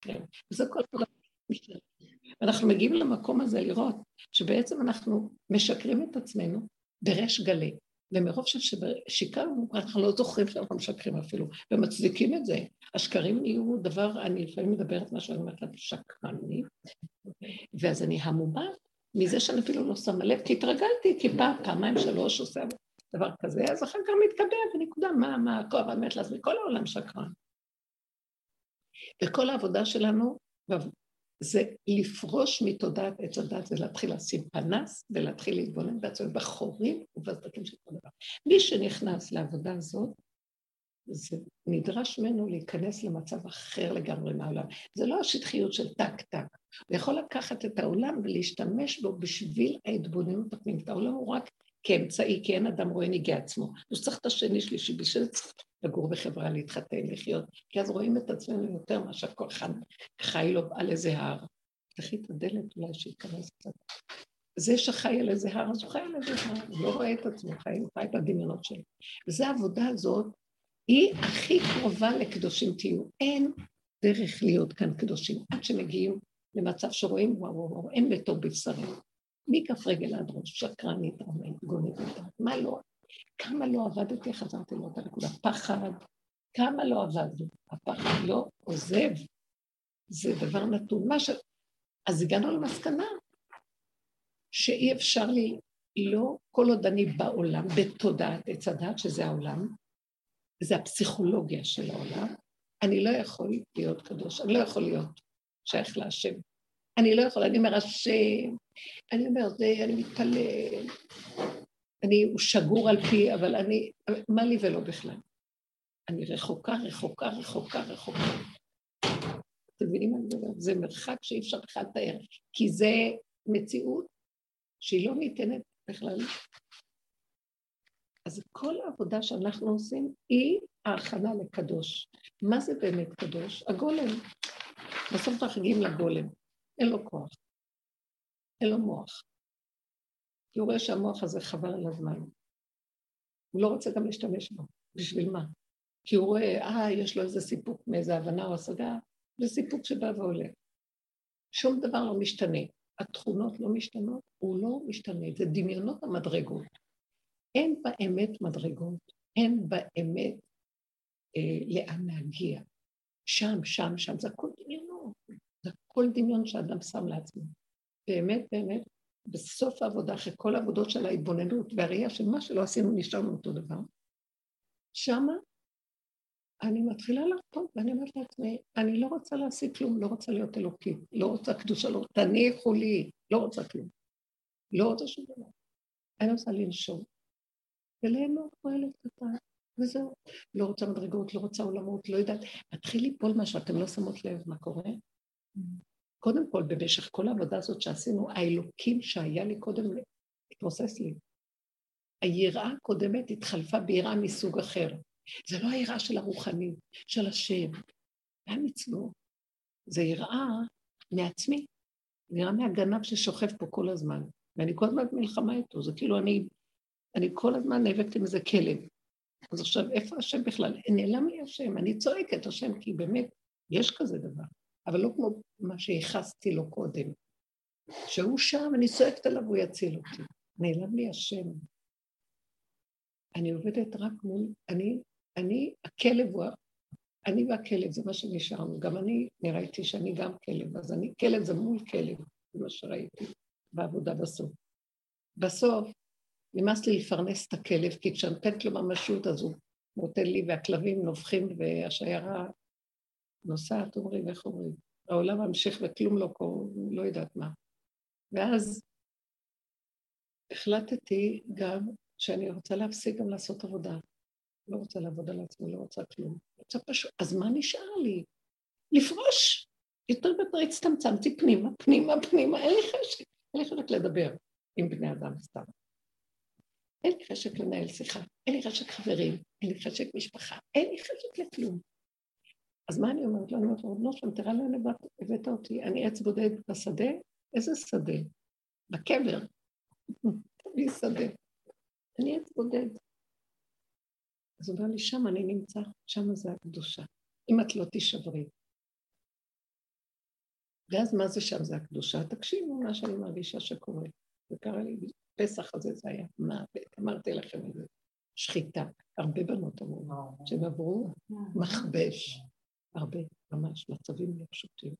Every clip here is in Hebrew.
כן. זה כל דבר. אנחנו מגיעים למקום הזה לראות שבעצם אנחנו משקרים את עצמנו בריש גלי. ומרוב ששיקרנו, אנחנו לא זוכרים שאנחנו משקרים אפילו, ומצדיקים את זה. השקרים נהיו דבר, אני לפעמים מדברת מה שאני אומרת שקרני, ואז אני המומה מזה שאני אפילו לא שמה לב, כי התרגלתי, כי פעם, פעמיים, שלוש עושה דבר כזה, אז אחר כך מתקבע ונקודה, מה, מה, הכל באמת לעזמי, כל העולם שקרן. וכל העבודה שלנו זה לפרוש מתודעת עץ הדעת ולהתחיל לשים פנס ולהתחיל להתבונן בעצמנו בחורים ובסדקים של כל דבר. מי שנכנס לעבודה הזאת, זה נדרש ממנו להיכנס למצב אחר לגמרי מהעולם. זה לא השטחיות של טק-טק. הוא יכול לקחת את העולם ולהשתמש בו בשביל ההתבוננות הפנימית. העולם הוא רק כאמצעי, כי אין אדם רואה נגעי עצמו. הוא צריך את השני שלישי, בשביל זה צריך לגור בחברה, להתחתן, לחיות, כי אז רואים את עצמנו יותר מאשר כל אחד חי לו על איזה הר. תפתחי את הדלת אולי שייכנס קצת. זה שחי על איזה הר, אז הוא חי על איזה הר, הוא לא רואה את עצמו, חי, הוא חי את הדמיונות שלו. וזו העבודה הזאת, היא הכי קרובה לקדושים תהיו. אין דרך להיות כאן קדושים, עד שמגיעים למצב שרואים, וואו, וואו, אין בטוב בבשרים. מכף רגל עד ראש, שקרנית, גונבת, מה לא? כמה לא עבדתי, חזרתי לאותה נקודה. פחד, כמה לא עבדנו. הפחד לא עוזב. זה דבר נתון. מה ש... אז הגענו למסקנה שאי אפשר לי, לא כל עוד אני בעולם, בתודעת עץ הדת, שזה העולם, זה הפסיכולוגיה של העולם, אני לא יכול להיות קדוש, אני לא יכול להיות שייך להשם. אני לא יכול, אני אומר השם, אני אומר זה, אני מתפלל, אני, הוא שגור על פי, אבל אני, מה לי ולא בכלל? אני רחוקה, רחוקה, רחוקה, רחוקה. אתם מבינים מה אני מדברת? זה מרחק שאי אפשר בכלל לתאר, כי זה מציאות שהיא לא ניתנת בכלל. אז כל העבודה שאנחנו עושים היא ההכנה לקדוש. מה זה באמת קדוש? הגולם. בסוף אנחנו מגיעים לגולם. אין לו כוח, אין לו מוח. כי הוא רואה שהמוח הזה חבל על הזמן. הוא לא רוצה גם להשתמש בו. בשביל מה? כי הוא רואה, אה, יש לו איזה סיפוק מאיזה הבנה או השגה, זה סיפוק שבא ועולה. שום דבר לא משתנה. התכונות לא משתנות, הוא לא משתנה, זה דמיונות המדרגות. אין באמת מדרגות, אין באמת אה, לאן להגיע. שם, שם, שם, זה דמיונות. הכל דמיון שאדם שם לעצמו. באמת, באמת, בסוף העבודה, אחרי כל העבודות של ההתבוננות והראייה של מה שלא עשינו, נשארנו אותו דבר. שמה אני מתחילה לחתום, ואני אומרת לעצמי, אני לא רוצה להשיג כלום, לא רוצה להיות אלוקית, לא רוצה קדושה, לא, תניחו לי, לא רוצה כלום. לא רוצה שום דבר. אני רוצה לנשום. כמו ילד קטן, וזהו. לא רוצה מדרגות, לא רוצה עולמות, לא יודעת. מתחיל ליפול משהו, אתם לא שמות לב מה קורה? קודם כל, במשך כל העבודה הזאת שעשינו, האלוקים שהיה לי קודם, התמוסס לי. היראה הקודמת התחלפה ביראה מסוג אחר. זה לא היראה של הרוחני, של השם, זה המצוות. זה יראה מעצמי, זה יראה מהגנב ששוכב פה כל הזמן, ואני כל הזמן במלחמה איתו, זה כאילו אני, אני כל הזמן נאבקת עם איזה כלב. אז עכשיו, איפה השם בכלל? נעלם לי השם, אני צועקת השם, כי באמת, יש כזה דבר. אבל לא כמו מה שייחסתי לו קודם. שהוא שם, אני צועקת עליו, הוא יציל אותי. נעלם לי השם. אני עובדת רק מול, אני, אני, הכלב הוא, אני והכלב, זה מה שנשארנו. גם אני, נראיתי שאני גם כלב, אז אני, כלב זה מול כלב, זה מה שראיתי בעבודה בסוף. בסוף, נמאס לי לפרנס את הכלב, כי כשאני נותנת לו ממשות, אז הוא נותן לי, והכלבים נובחים, והשיירה נוסעת, אומרים, איך אומרים? העולם ממשיך וכלום לא קורה, לא יודעת מה. ואז החלטתי גם שאני רוצה להפסיק גם לעשות עבודה. לא רוצה לעבוד על עצמי, לא רוצה כלום. רוצה פשוט, אז מה נשאר לי? לפרוש. יותר ויותר הצטמצמתי פנימה, פנימה, פנימה, אין לי חשק. אין לי חשק לדבר עם בני אדם סתם. אין לי חשק לנהל שיחה, אין לי חשק חברים, אין לי חשק משפחה, אין לי חשק לכלום. אז מה אני אומרת לו? אני אומרת לו, לא שם, תראה לאן הבאת אותי, אני עץ בודד בשדה? איזה שדה? בקבר. תביא שדה. אני עץ בודד. אז הוא אומר לי, שם אני נמצא, שם זה הקדושה. אם את לא תישברי. ואז מה זה שם? זה הקדושה. תקשיבו מה שאני מרגישה שקורה. זה קרה לי, פסח הזה זה היה מוות, אמרתי לכם את זה. שחיטה. הרבה בנות אמרו, שהם עברו מכבש. הרבה, ממש, מצבים לא פשוטים.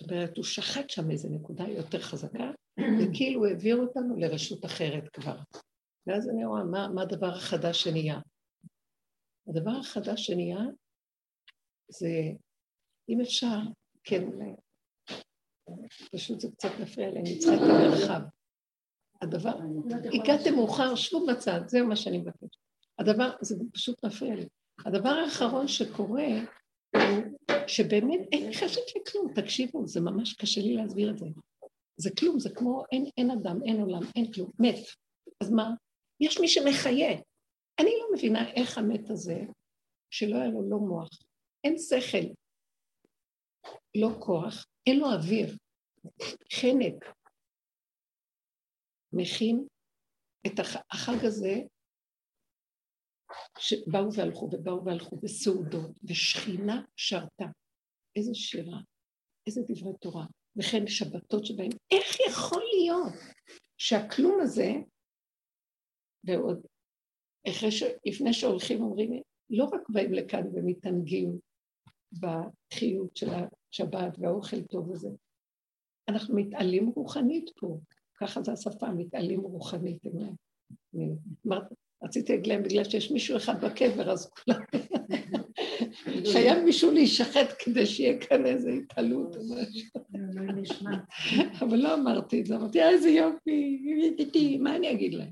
זאת אומרת, הוא שחט שם איזו נקודה יותר חזקה, וכאילו העביר אותנו לרשות אחרת כבר. ואז אני רואה, מה, מה הדבר החדש שנהיה? הדבר החדש שנהיה זה, אם אפשר, כן, פשוט זה קצת מפריע לי, אני צריכה את המרחב. הדבר, הגעתם מאוחר, שבו בצד, זהו מה שאני מבקשת. הדבר, זה פשוט מפריע לי. הדבר האחרון שקורה שבאמת אין לי חשת לכלום, תקשיבו, זה ממש קשה לי להסביר את זה. זה כלום, זה כמו אין, אין אדם, אין עולם, אין כלום, מת. אז מה? יש מי שמחיה. אני לא מבינה איך המת הזה, שלא היה לו לא מוח, אין שכל, לא כוח, אין לו אוויר, חנק, מכין את החג הזה, שבאו והלכו ובאו והלכו בסעודות, ושכינה שרתה. איזה שירה, איזה דברי תורה, וכן שבתות שבהם, איך יכול להיות שהכלום הזה, ועוד, ש... לפני שהולכים אומרים, לא רק באים לכאן ומתענגים בחיות של השבת והאוכל טוב הזה, אנחנו מתעלים רוחנית פה, ככה זה השפה, מתעלים רוחנית. רציתי להגיד להם, בגלל שיש מישהו אחד בקבר, אז כולם... חייב מישהו להישחט כדי שיהיה כאן איזו התעלות או משהו. אבל לא אמרתי את זה, אמרתי, איזה יופי, מה אני אגיד להם?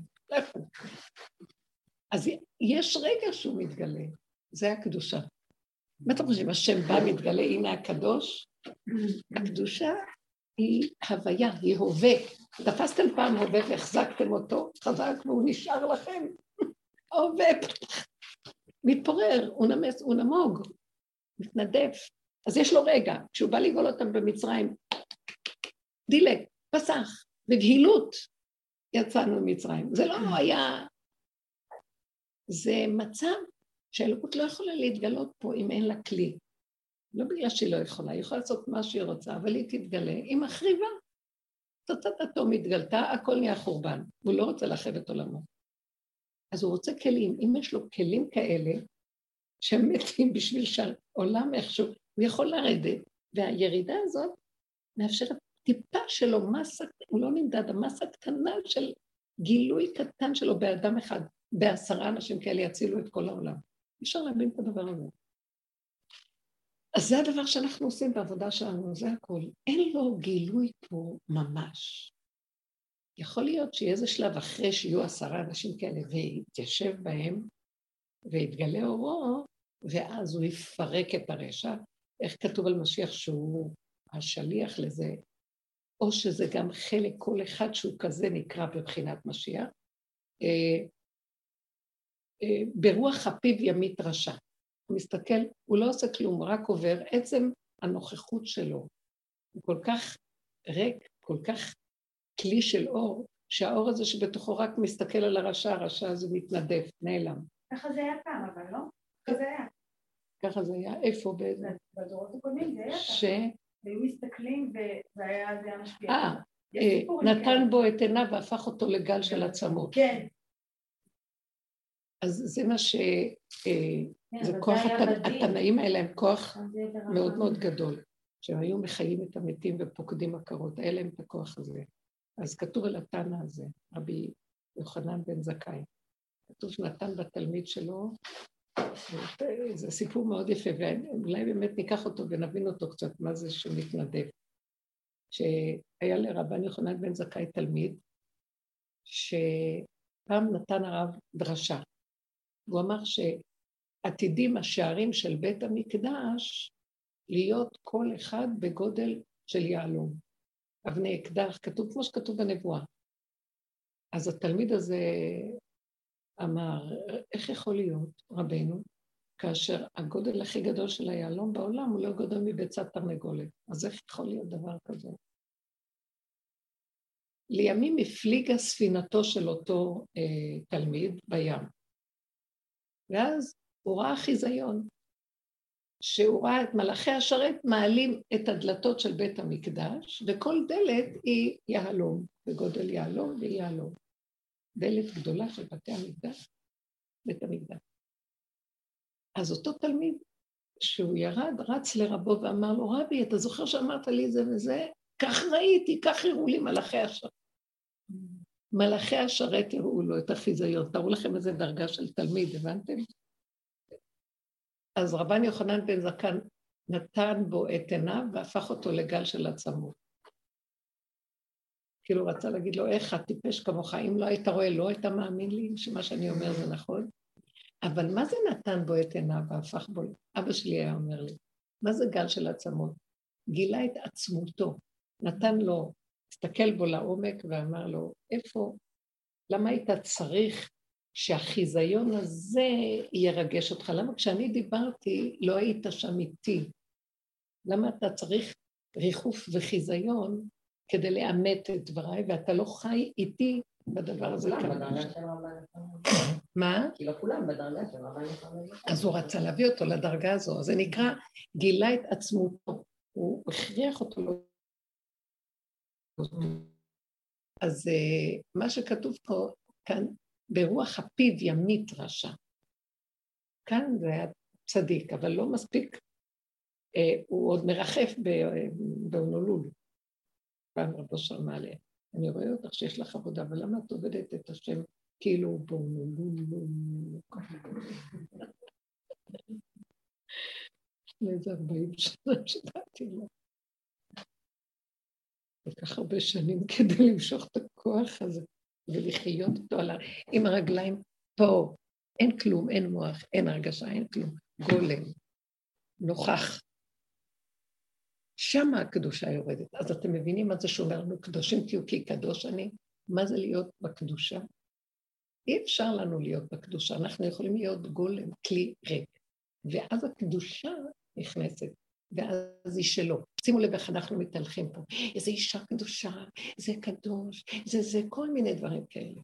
אז יש רגע שהוא מתגלה, זה הקדושה. מה אתם חושבים, השם בא, מתגלה, הנה הקדוש? הקדושה היא הוויה, היא הווה. תפסתם פעם הווה והחזקתם אותו חזק והוא נשאר לכם. ההווה מתפורר, הוא נמס, הוא נמוג, מתנדף. אז יש לו רגע, כשהוא בא לגאול אותם במצרים, דילק, פסח, בבהילות יצאנו ממצרים. זה לא היה... זה מצב שהאלוקות לא יכולה להתגלות פה אם אין לה כלי. לא בגלל שהיא לא יכולה, היא יכולה לעשות מה שהיא רוצה, אבל היא תתגלה, היא מחריבה. תוצאת התום התגלתה, הכל נהיה חורבן. הוא לא רוצה לאחד את עולמו. אז הוא רוצה כלים. אם יש לו כלים כאלה, שהם מתים בשביל שהעולם איכשהו, הוא יכול לרדת, והירידה הזאת מאפשרת טיפה שלו, מסה, הוא לא נמדד, המסה קטנה של גילוי קטן שלו באדם אחד, בעשרה אנשים כאלה יצילו את כל העולם. אי אפשר להבין את הדבר הזה. אז זה הדבר שאנחנו עושים בעבודה שלנו, זה הכל. אין לו גילוי פה ממש. יכול להיות שיהיה שלב אחרי שיהיו עשרה אנשים כאלה ויתיישב בהם ויתגלה אורו, ואז הוא יפרק את הרשע. איך כתוב על משיח שהוא השליח לזה, או שזה גם חלק, כל אחד שהוא כזה נקרא בבחינת משיח. אה, אה, ברוח הפיו ימית רשע. הוא מסתכל, הוא לא עושה כלום, הוא רק עובר. עצם הנוכחות שלו הוא כל כך ריק, כל כך כלי של אור, שהאור הזה שבתוכו רק מסתכל על הרשע, הרשע הזה מתנדף, נעלם. ככה זה היה פעם, אבל לא? ככה זה היה. ככה זה היה, איפה? באיזה? בדורות הקודמים זה היה. ש... והיו מסתכלים והיה זה המשפיע. אה, אה נתן בו את עיניו והפך אותו לגל של עצמות. כן. אז זה מה ש... אה, כן, זה כוח, התנאים האלה הם כוח מאוד מאוד גדול, שהם היו מחיים את המתים ופוקדים עקרות, היה להם את הכוח הזה. אז כתוב על התנא הזה, רבי יוחנן בן זכאי. כתוב שנתן בתלמיד שלו, זה סיפור מאוד יפה, ואולי באמת ניקח אותו ונבין אותו קצת, מה זה שהוא מתנדב. שהיה לרבן יוחנן בן זכאי תלמיד, שפעם נתן הרב דרשה. הוא אמר שעתידים השערים של בית המקדש להיות כל אחד בגודל של יהלום. אבני אקדח, כתוב כמו שכתוב בנבואה. אז התלמיד הזה אמר, איך יכול להיות, רבנו, כאשר הגודל הכי גדול של היהלום בעולם הוא לא גדול מביצת תרנגולת. אז איך יכול להיות דבר כזה? לימים הפליגה ספינתו של אותו אה, תלמיד בים, ואז הוא ראה חיזיון. שהוא ראה את מלאכי השרת מעלים את הדלתות של בית המקדש, וכל דלת היא יהלום, בגודל יהלום ויהלום. דלת גדולה של בתי המקדש, בית המקדש. אז אותו תלמיד, שהוא ירד, רץ לרבו ואמר לו, רבי, אתה זוכר שאמרת לי זה וזה? כך ראיתי, כך הראו לי מלאכי השרת. מלאכי השרת הראו לו את החיזיון. תראו לכם איזה דרגה של תלמיד, הבנתם? אז רבן יוחנן בן זקן נתן בו את עיניו והפך אותו לגל של עצמות. כאילו רצה להגיד לו, איך את טיפש כמוך, אם לא היית רואה, לא היית מאמין לי שמה שאני אומר זה נכון? אבל מה זה נתן בו את עיניו והפך בו? אבא שלי היה אומר לי, מה זה גל של עצמות? גילה את עצמותו, נתן לו, הסתכל בו לעומק ואמר לו, איפה, למה היית צריך שהחיזיון הזה ירגש אותך? למה כשאני דיברתי לא היית שם איתי? למה אתה צריך ריחוף וחיזיון כדי לאמת את דבריי, ואתה לא חי איתי בדבר הזה? מה? כי לא כולם בדרגה של רבן אז הוא רצה להביא אותו לדרגה הזו, זה נקרא גילה את עצמותו, הוא הכריח אותו. אז אה, מה שכתוב פה כאן, ברוח הפיו ימית רשע. כאן זה היה צדיק, אבל לא מספיק, אה, הוא עוד מרחף באונולול. פעם רבו שם מעלה, אני רואה אותך שיש לך עבודה, אבל למה את עובדת את השם כאילו באונולול? לפני איזה ארבעים שנה שדעתי לו. כל כך הרבה שנים כדי למשוך את הכוח הזה. ולחיות אותו על ה... עם הרגליים פה. אין כלום, אין מוח, אין הרגשה, אין כלום. גולם, נוכח. שמה הקדושה יורדת. אז אתם מבינים מה זה שאומר לנו קדושים תהיו כי קדוש אני? מה זה להיות בקדושה? אי אפשר לנו להיות בקדושה, אנחנו יכולים להיות גולם, כלי ריק. ואז הקדושה נכנסת. ואז היא שלו. שימו לב איך אנחנו מתהלכים פה. איזה אישה קדושה, זה קדוש, זה זה, כל מיני דברים כאלה.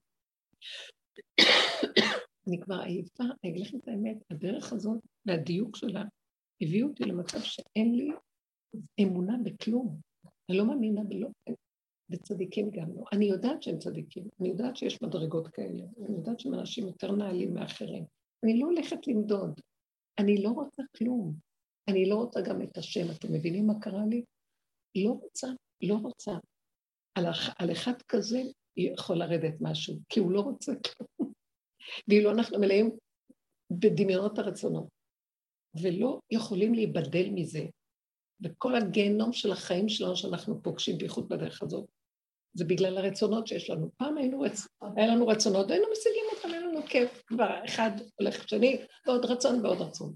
אני כבר עייפה, אני אגיד לכם את האמת, הדרך הזאת והדיוק שלה הביאו אותי למצב שאין לי אמונה בכלום. אני לא מאמינה בלא, וצדיקים גם לא. אני יודעת שהם צדיקים, אני יודעת שיש מדרגות כאלה, אני יודעת שהם אנשים יותר נעלים מאחרים. אני לא הולכת למדוד, אני לא רוצה כלום. אני לא רוצה גם את השם, אתם מבינים מה קרה לי? לא רוצה, לא רוצה. על, על אחד כזה יכול לרדת משהו, כי הוא לא רוצה כלום. ואילו אנחנו מלאים בדמיונות הרצונות, ולא יכולים להיבדל מזה. וכל הגיהנום של החיים שלנו שאנחנו פוגשים, בייחוד בדרך הזאת, זה בגלל הרצונות שיש לנו. פעם היינו רצ... היה לנו רצונות, היינו משיגים אותם, היה לנו כיף, כבר אחד הולך שני, ועוד רצון ועוד רצון.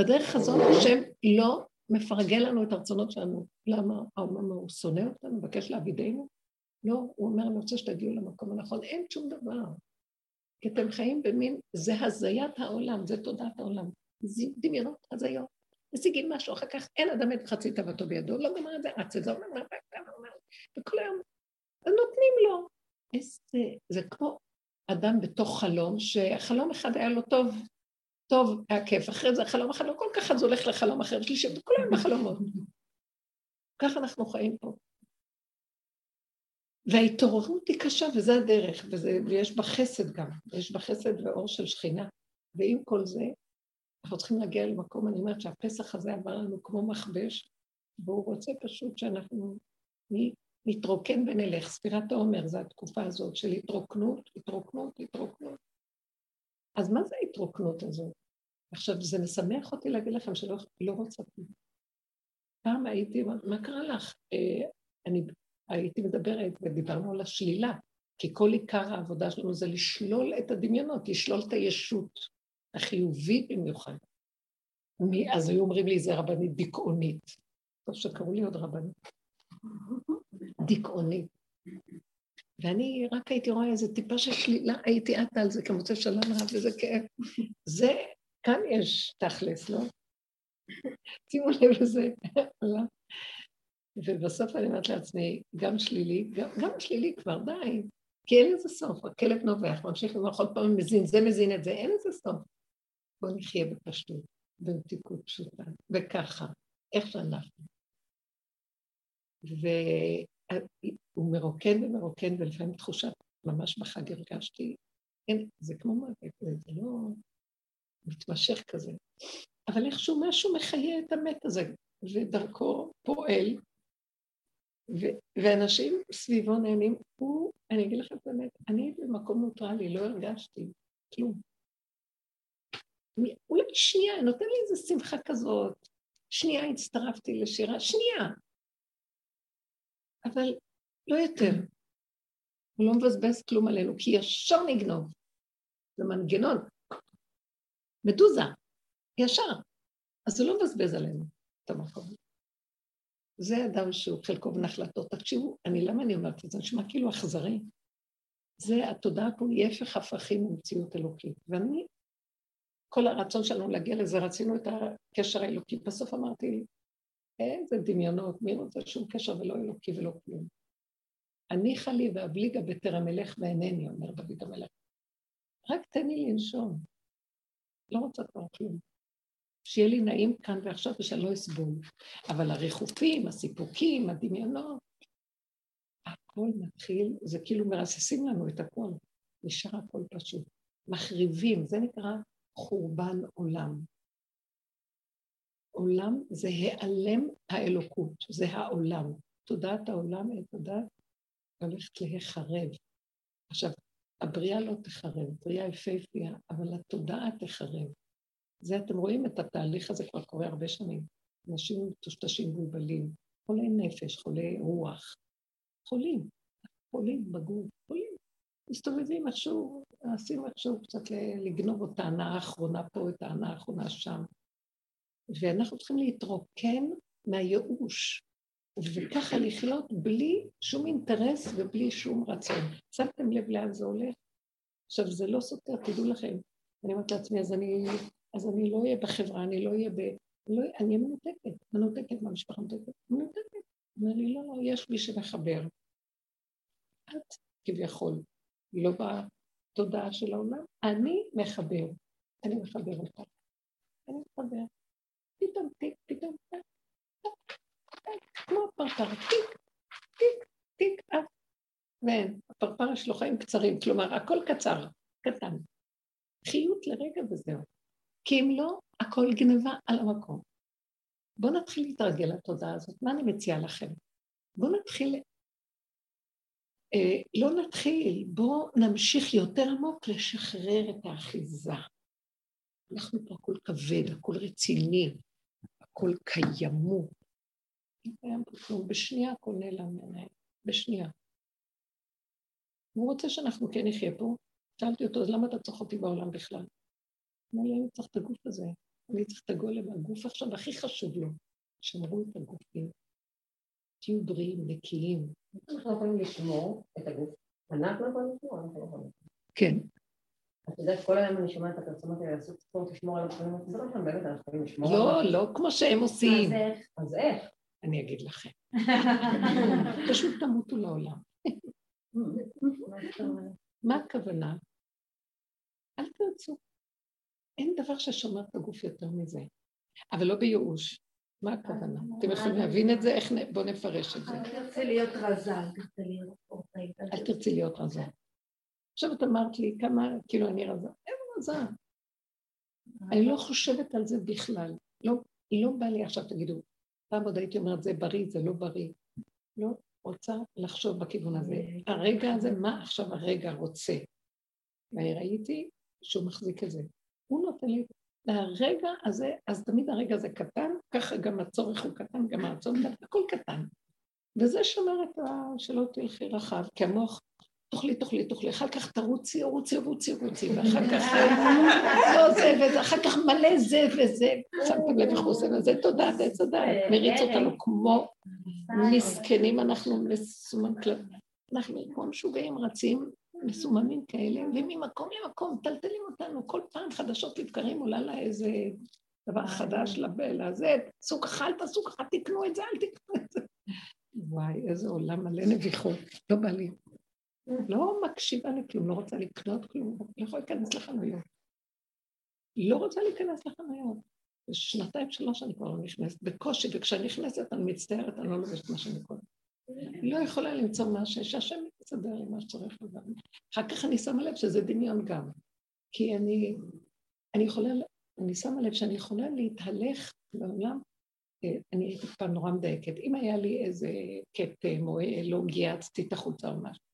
בדרך הזאת השם לא מפרגל לנו את הרצונות שלנו. למה? האומר, הוא שונא אותנו, מבקש לעבידנו? לא, הוא אומר, אני רוצה שתגיעו למקום הנכון. אין שום דבר. כי אתם חיים במין, זה הזיית העולם, זה תודעת העולם. זה דמיונות, הזיות. משיגים משהו, אחר כך אין אדם את חצי תאוותו בידו, לא גמר את זה, רץ את זה, אומר, וכל היום, נותנים לו. איזה, זה כמו אדם בתוך חלום, שחלום אחד היה לו טוב, טוב, היה כיף, אחרי זה חלום אחר, לא כל כך אז הולך לחלום אחר, שלישי, וכל היום בחלומות. ככה אנחנו חיים פה. וההתעוררות היא קשה, וזה הדרך, וזה, ויש בה חסד גם, יש בה חסד ואור של שכינה. ועם כל זה, אנחנו צריכים להגיע למקום, אני אומרת שהפסח הזה עבר לנו כמו מכבש, והוא רוצה פשוט שאנחנו נתרוקן ונלך. ספירת העומר זה התקופה הזאת של התרוקנות, התרוקנות, התרוקנות. אז מה זה ההתרוקנות הזאת? עכשיו, זה משמח אותי להגיד לכם שלא לא רוצה כלום. פעם הייתי, מה קרה לך? אה, אני הייתי מדברת ודיברנו על השלילה, כי כל עיקר העבודה שלנו זה לשלול את הדמיונות, לשלול את הישות החיובית במיוחד. אז היו אומרים לי, זה רבנית דיכאונית. טוב שקראו לי עוד רבנית. דיכאונית. ואני רק הייתי רואה איזה טיפה של שלילה, הייתי עטה על זה כמוצא שלום רב וזה כאב. זה, כאן יש תכלס, לא? שימו לב לזה. ובסוף אני אומרת לעצמי, גם שלילי, גם, גם שלילי כבר, די. כי אין לזה סוף, הכלב נובח, ממשיך לנוח עוד פעם מזין, זה מזין את זה, אין לזה סוף. בואו נחיה בפשטות. במתיקות פשוטה, וככה, איך שאנחנו. והוא מרוקן ומרוקן, ולפעמים תחושת, ממש בחג הרגשתי, אין, זה כמו מוות, זה לא מתמשך כזה. אבל איכשהו משהו מחיה את המת הזה, ודרכו פועל, ו- ואנשים סביבו נהנים. הוא, אני אגיד לכם באמת, אני במקום נוטרלי, לא הרגשתי כלום. אולי שנייה, נותן לי איזו שמחה כזאת, שנייה הצטרפתי לשירה, שנייה. אבל לא יותר. הוא לא מבזבז כלום עלינו, כי ישר נגנוב. זה מנגנון. מדוזה, ישר. אז הוא לא מבזבז עלינו את המקום. זה אדם שהוא חלקו בנחלתו. תקשיבו, אני, למה אני אומרת את זה? נשמע כאילו אכזרי. זה, התודעה פה היא הפך הפכים ממציאות אלוקית. ואני, כל הרצון שלנו להגיע לזה, רצינו את הקשר האלוקי. בסוף אמרתי, איזה דמיונות, מי רוצה שום קשר ולא אלוקי ולא כלום. הניחה לי ואבליגה בטרם אלך ואינני, אומר דוד המלך. רק תן לי לנשום. לא רוצה כבר כלום. שיהיה לי נעים כאן ועכשיו ושאני לא אסבול. אבל הריחופים, הסיפוקים, הדמיונות, הכל מתחיל, זה כאילו מרססים לנו את הכל. נשאר הכל פשוט. מחריבים, זה נקרא חורבן עולם. עולם זה העלם האלוקות, זה העולם. תודעת העולם היא תודעת הולכת להיחרב. עכשיו, הבריאה לא תחרב, בריאה יפהפייה, אבל התודעה תחרב. זה, אתם רואים את התהליך הזה כבר קורה הרבה שנים. אנשים מטושטשים מבולבלים, חולי נפש, חולי רוח, חולים, חולים בגוף, חולים. מסתובבים איכשהו, מנסים איכשהו קצת לגנוב את ההנאה האחרונה פה, את ההנאה האחרונה שם. ואנחנו צריכים להתרוקן מהייאוש, וככה לחיות בלי שום אינטרס ובלי שום רצון. שמתם לב לאן זה הולך? עכשיו, זה לא סותר, תדעו לכם. אני אומרת לעצמי, אז אני, אז אני לא אהיה בחברה, אני לא אהיה ב... לא, אני אהיה מנותקת, מנותקת מהמשפחה, מנותקת, מנותקת. אומר לא, לא, יש מי שמחבר. את, כביכול, לא בתודעה של העולם, אני מחבר. אני מחבר אותה. אני מחבר. פתאום פתאום טק, כמו פרפר, טיק, טיק, טיק, אף. ואין, הפרפר יש לו חיים קצרים, כלומר, הכל קצר, קטן. חיות לרגע וזהו. כי אם לא, הכל גנבה על המקום. בואו נתחיל להתרגל לתודעה הזאת. מה אני מציעה לכם? בואו נתחיל... אה, לא נתחיל, בואו נמשיך יותר עמוק לשחרר את האחיזה. אנחנו פה הכל כבד, הכל רציני, הכל קיימות. לא קיים פה כלום, בשנייה נעלם מעיניי, בשנייה. הוא רוצה שאנחנו כן נחיה פה. שאלתי אותו, אז למה אתה צריך אותי בעולם בכלל? אמר לי, אני צריך את הגוף הזה, אני צריך את הגולם, הגוף עכשיו הכי חשוב לו. שמרו את הגופים, תהיו בריאים, נקיים. אנחנו יכולים לשמור את הגוף, אנחנו יכולים לשמור, אנחנו לא יכולים. כן, את יודעת, כל היום אני שומעת את הפרסומות האלה, לעשות ספורט, לשמור על המחולים, זה לא שם באמת, אנחנו יכולים לשמור לא, לא כמו שהם עושים. אז איך? אני אגיד לכם. פשוט תמותו לעולם. מה הכוונה? אל תרצו. אין דבר ששומר את הגוף יותר מזה. אבל לא בייאוש. מה הכוונה? אתם יכולים להבין את זה? איך נ... בואו נפרש את זה. אל תרצי להיות רזה, אל תרצי להיות אל תרצי להיות רזה. עכשיו את אמרת לי כמה, כאילו אני רזה. אין רזה. אני לא חושבת על זה בכלל. לא, לא בא לי עכשיו, תגידו, פעם עוד הייתי אומרת, זה בריא, זה לא בריא. לא רוצה לחשוב בכיוון הזה. הרגע הזה, מה עכשיו הרגע רוצה? ואני ראיתי שהוא מחזיק את זה. הוא נותן לי, והרגע הזה, אז תמיד הרגע הזה קטן, ככה גם הצורך הוא קטן, גם הרצון קטן, הכל קטן. וזה שומר את ה... שלא תלכי רחב, כי המוח תאכלי, תאכלי, תאכלי, אחר כך תרוצי, רוצי, רוצי, רוצי, ואחר כך לא זה וזה, אחר כך מלא זה וזה, שמתם לב איך הוא עושה לזה, תודה, עץ הדעת, מריץ אותנו כמו מסכנים, אנחנו מסומם כלבים, אנחנו כמו משוגעים רצים, מסוממים כאלה, וממקום למקום טלטלים אותנו, כל פעם חדשות לבקרים עולה לה איזה דבר חדש לזה, סוג אכלת, סוג אחת, תקנו את זה, אל תקנו את זה. וואי, איזה עולם מלא נביחות, לא בא לי. לא מקשיבה לכלום, לא רוצה לקנות כלום, לא יכולה להיכנס לחנויות. לא רוצה להיכנס לחנויות. שנתיים, שלוש אני כבר לא נכנסת, בקושי, וכשאני נכנסת אני מצטערת, אני לא לובשת מה שאני. היא לא יכולה למצוא מה שהשם יסדר לי מה שצריך לדעת. אחר כך אני שמה לב שזה דמיון גם. כי אני, אני יכולה, אני שמה לב שאני יכולה להתהלך בעולם, אה, אני הייתי פעם נורא מדייקת. אם היה לי איזה כתם או לא גייצתי את החוצה או משהו,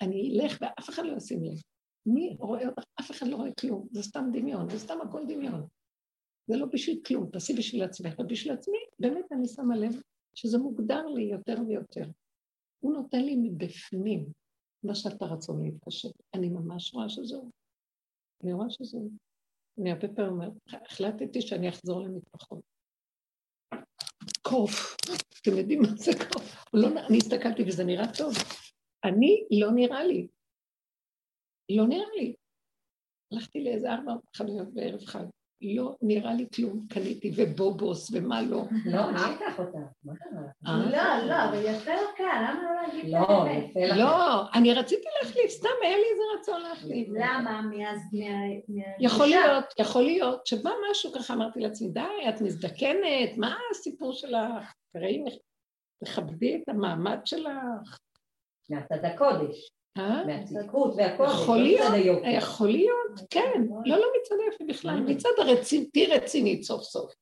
אני אלך ואף אחד לא ישים לב. מי רואה אותך? אף אחד לא רואה כלום, זה סתם דמיון, זה סתם הכל דמיון. זה לא בשביל כלום, תעשי בשביל עצמך, ובשביל עצמי, באמת אני שמה לב שזה מוגדר לי יותר ויותר. הוא נותן לי מבפנים מה שאתה רצון להתקשר. אני ממש רואה שזהו. אני רואה שזהו. אני הרבה פעמים אומרת, החלטתי שאני אחזור למטפחות. קוף, אתם יודעים מה זה קוף? לא, אני הסתכלתי וזה נראה טוב. אני, לא נראה לי. לא נראה לי. הלכתי לאיזה ארבע חנויות בערב חג. לא נראה לי כלום, קניתי, ובובוס, ומה לא. לא, מה ייקח אותה? מה קרה? אה? לא, לא, אבל יפה לו קל, למה לא להגיד את לא, לך. לא, אני רציתי להחליף, סתם היה לי איזה רצון להחליף. למה? מאז... יכול להיות, יכול להיות שבא משהו ככה, אמרתי לעצמי, די, את מזדקנת, מה הסיפור שלך? תראי, תכבדי את המעמד שלך. מהצד הקודש. אה? מהצדקות והכל. יכול להיות, יכול להיות, כן, לא, לא מצד היופי בכלל, מצד הרצינית, תהי רצינית סוף סוף.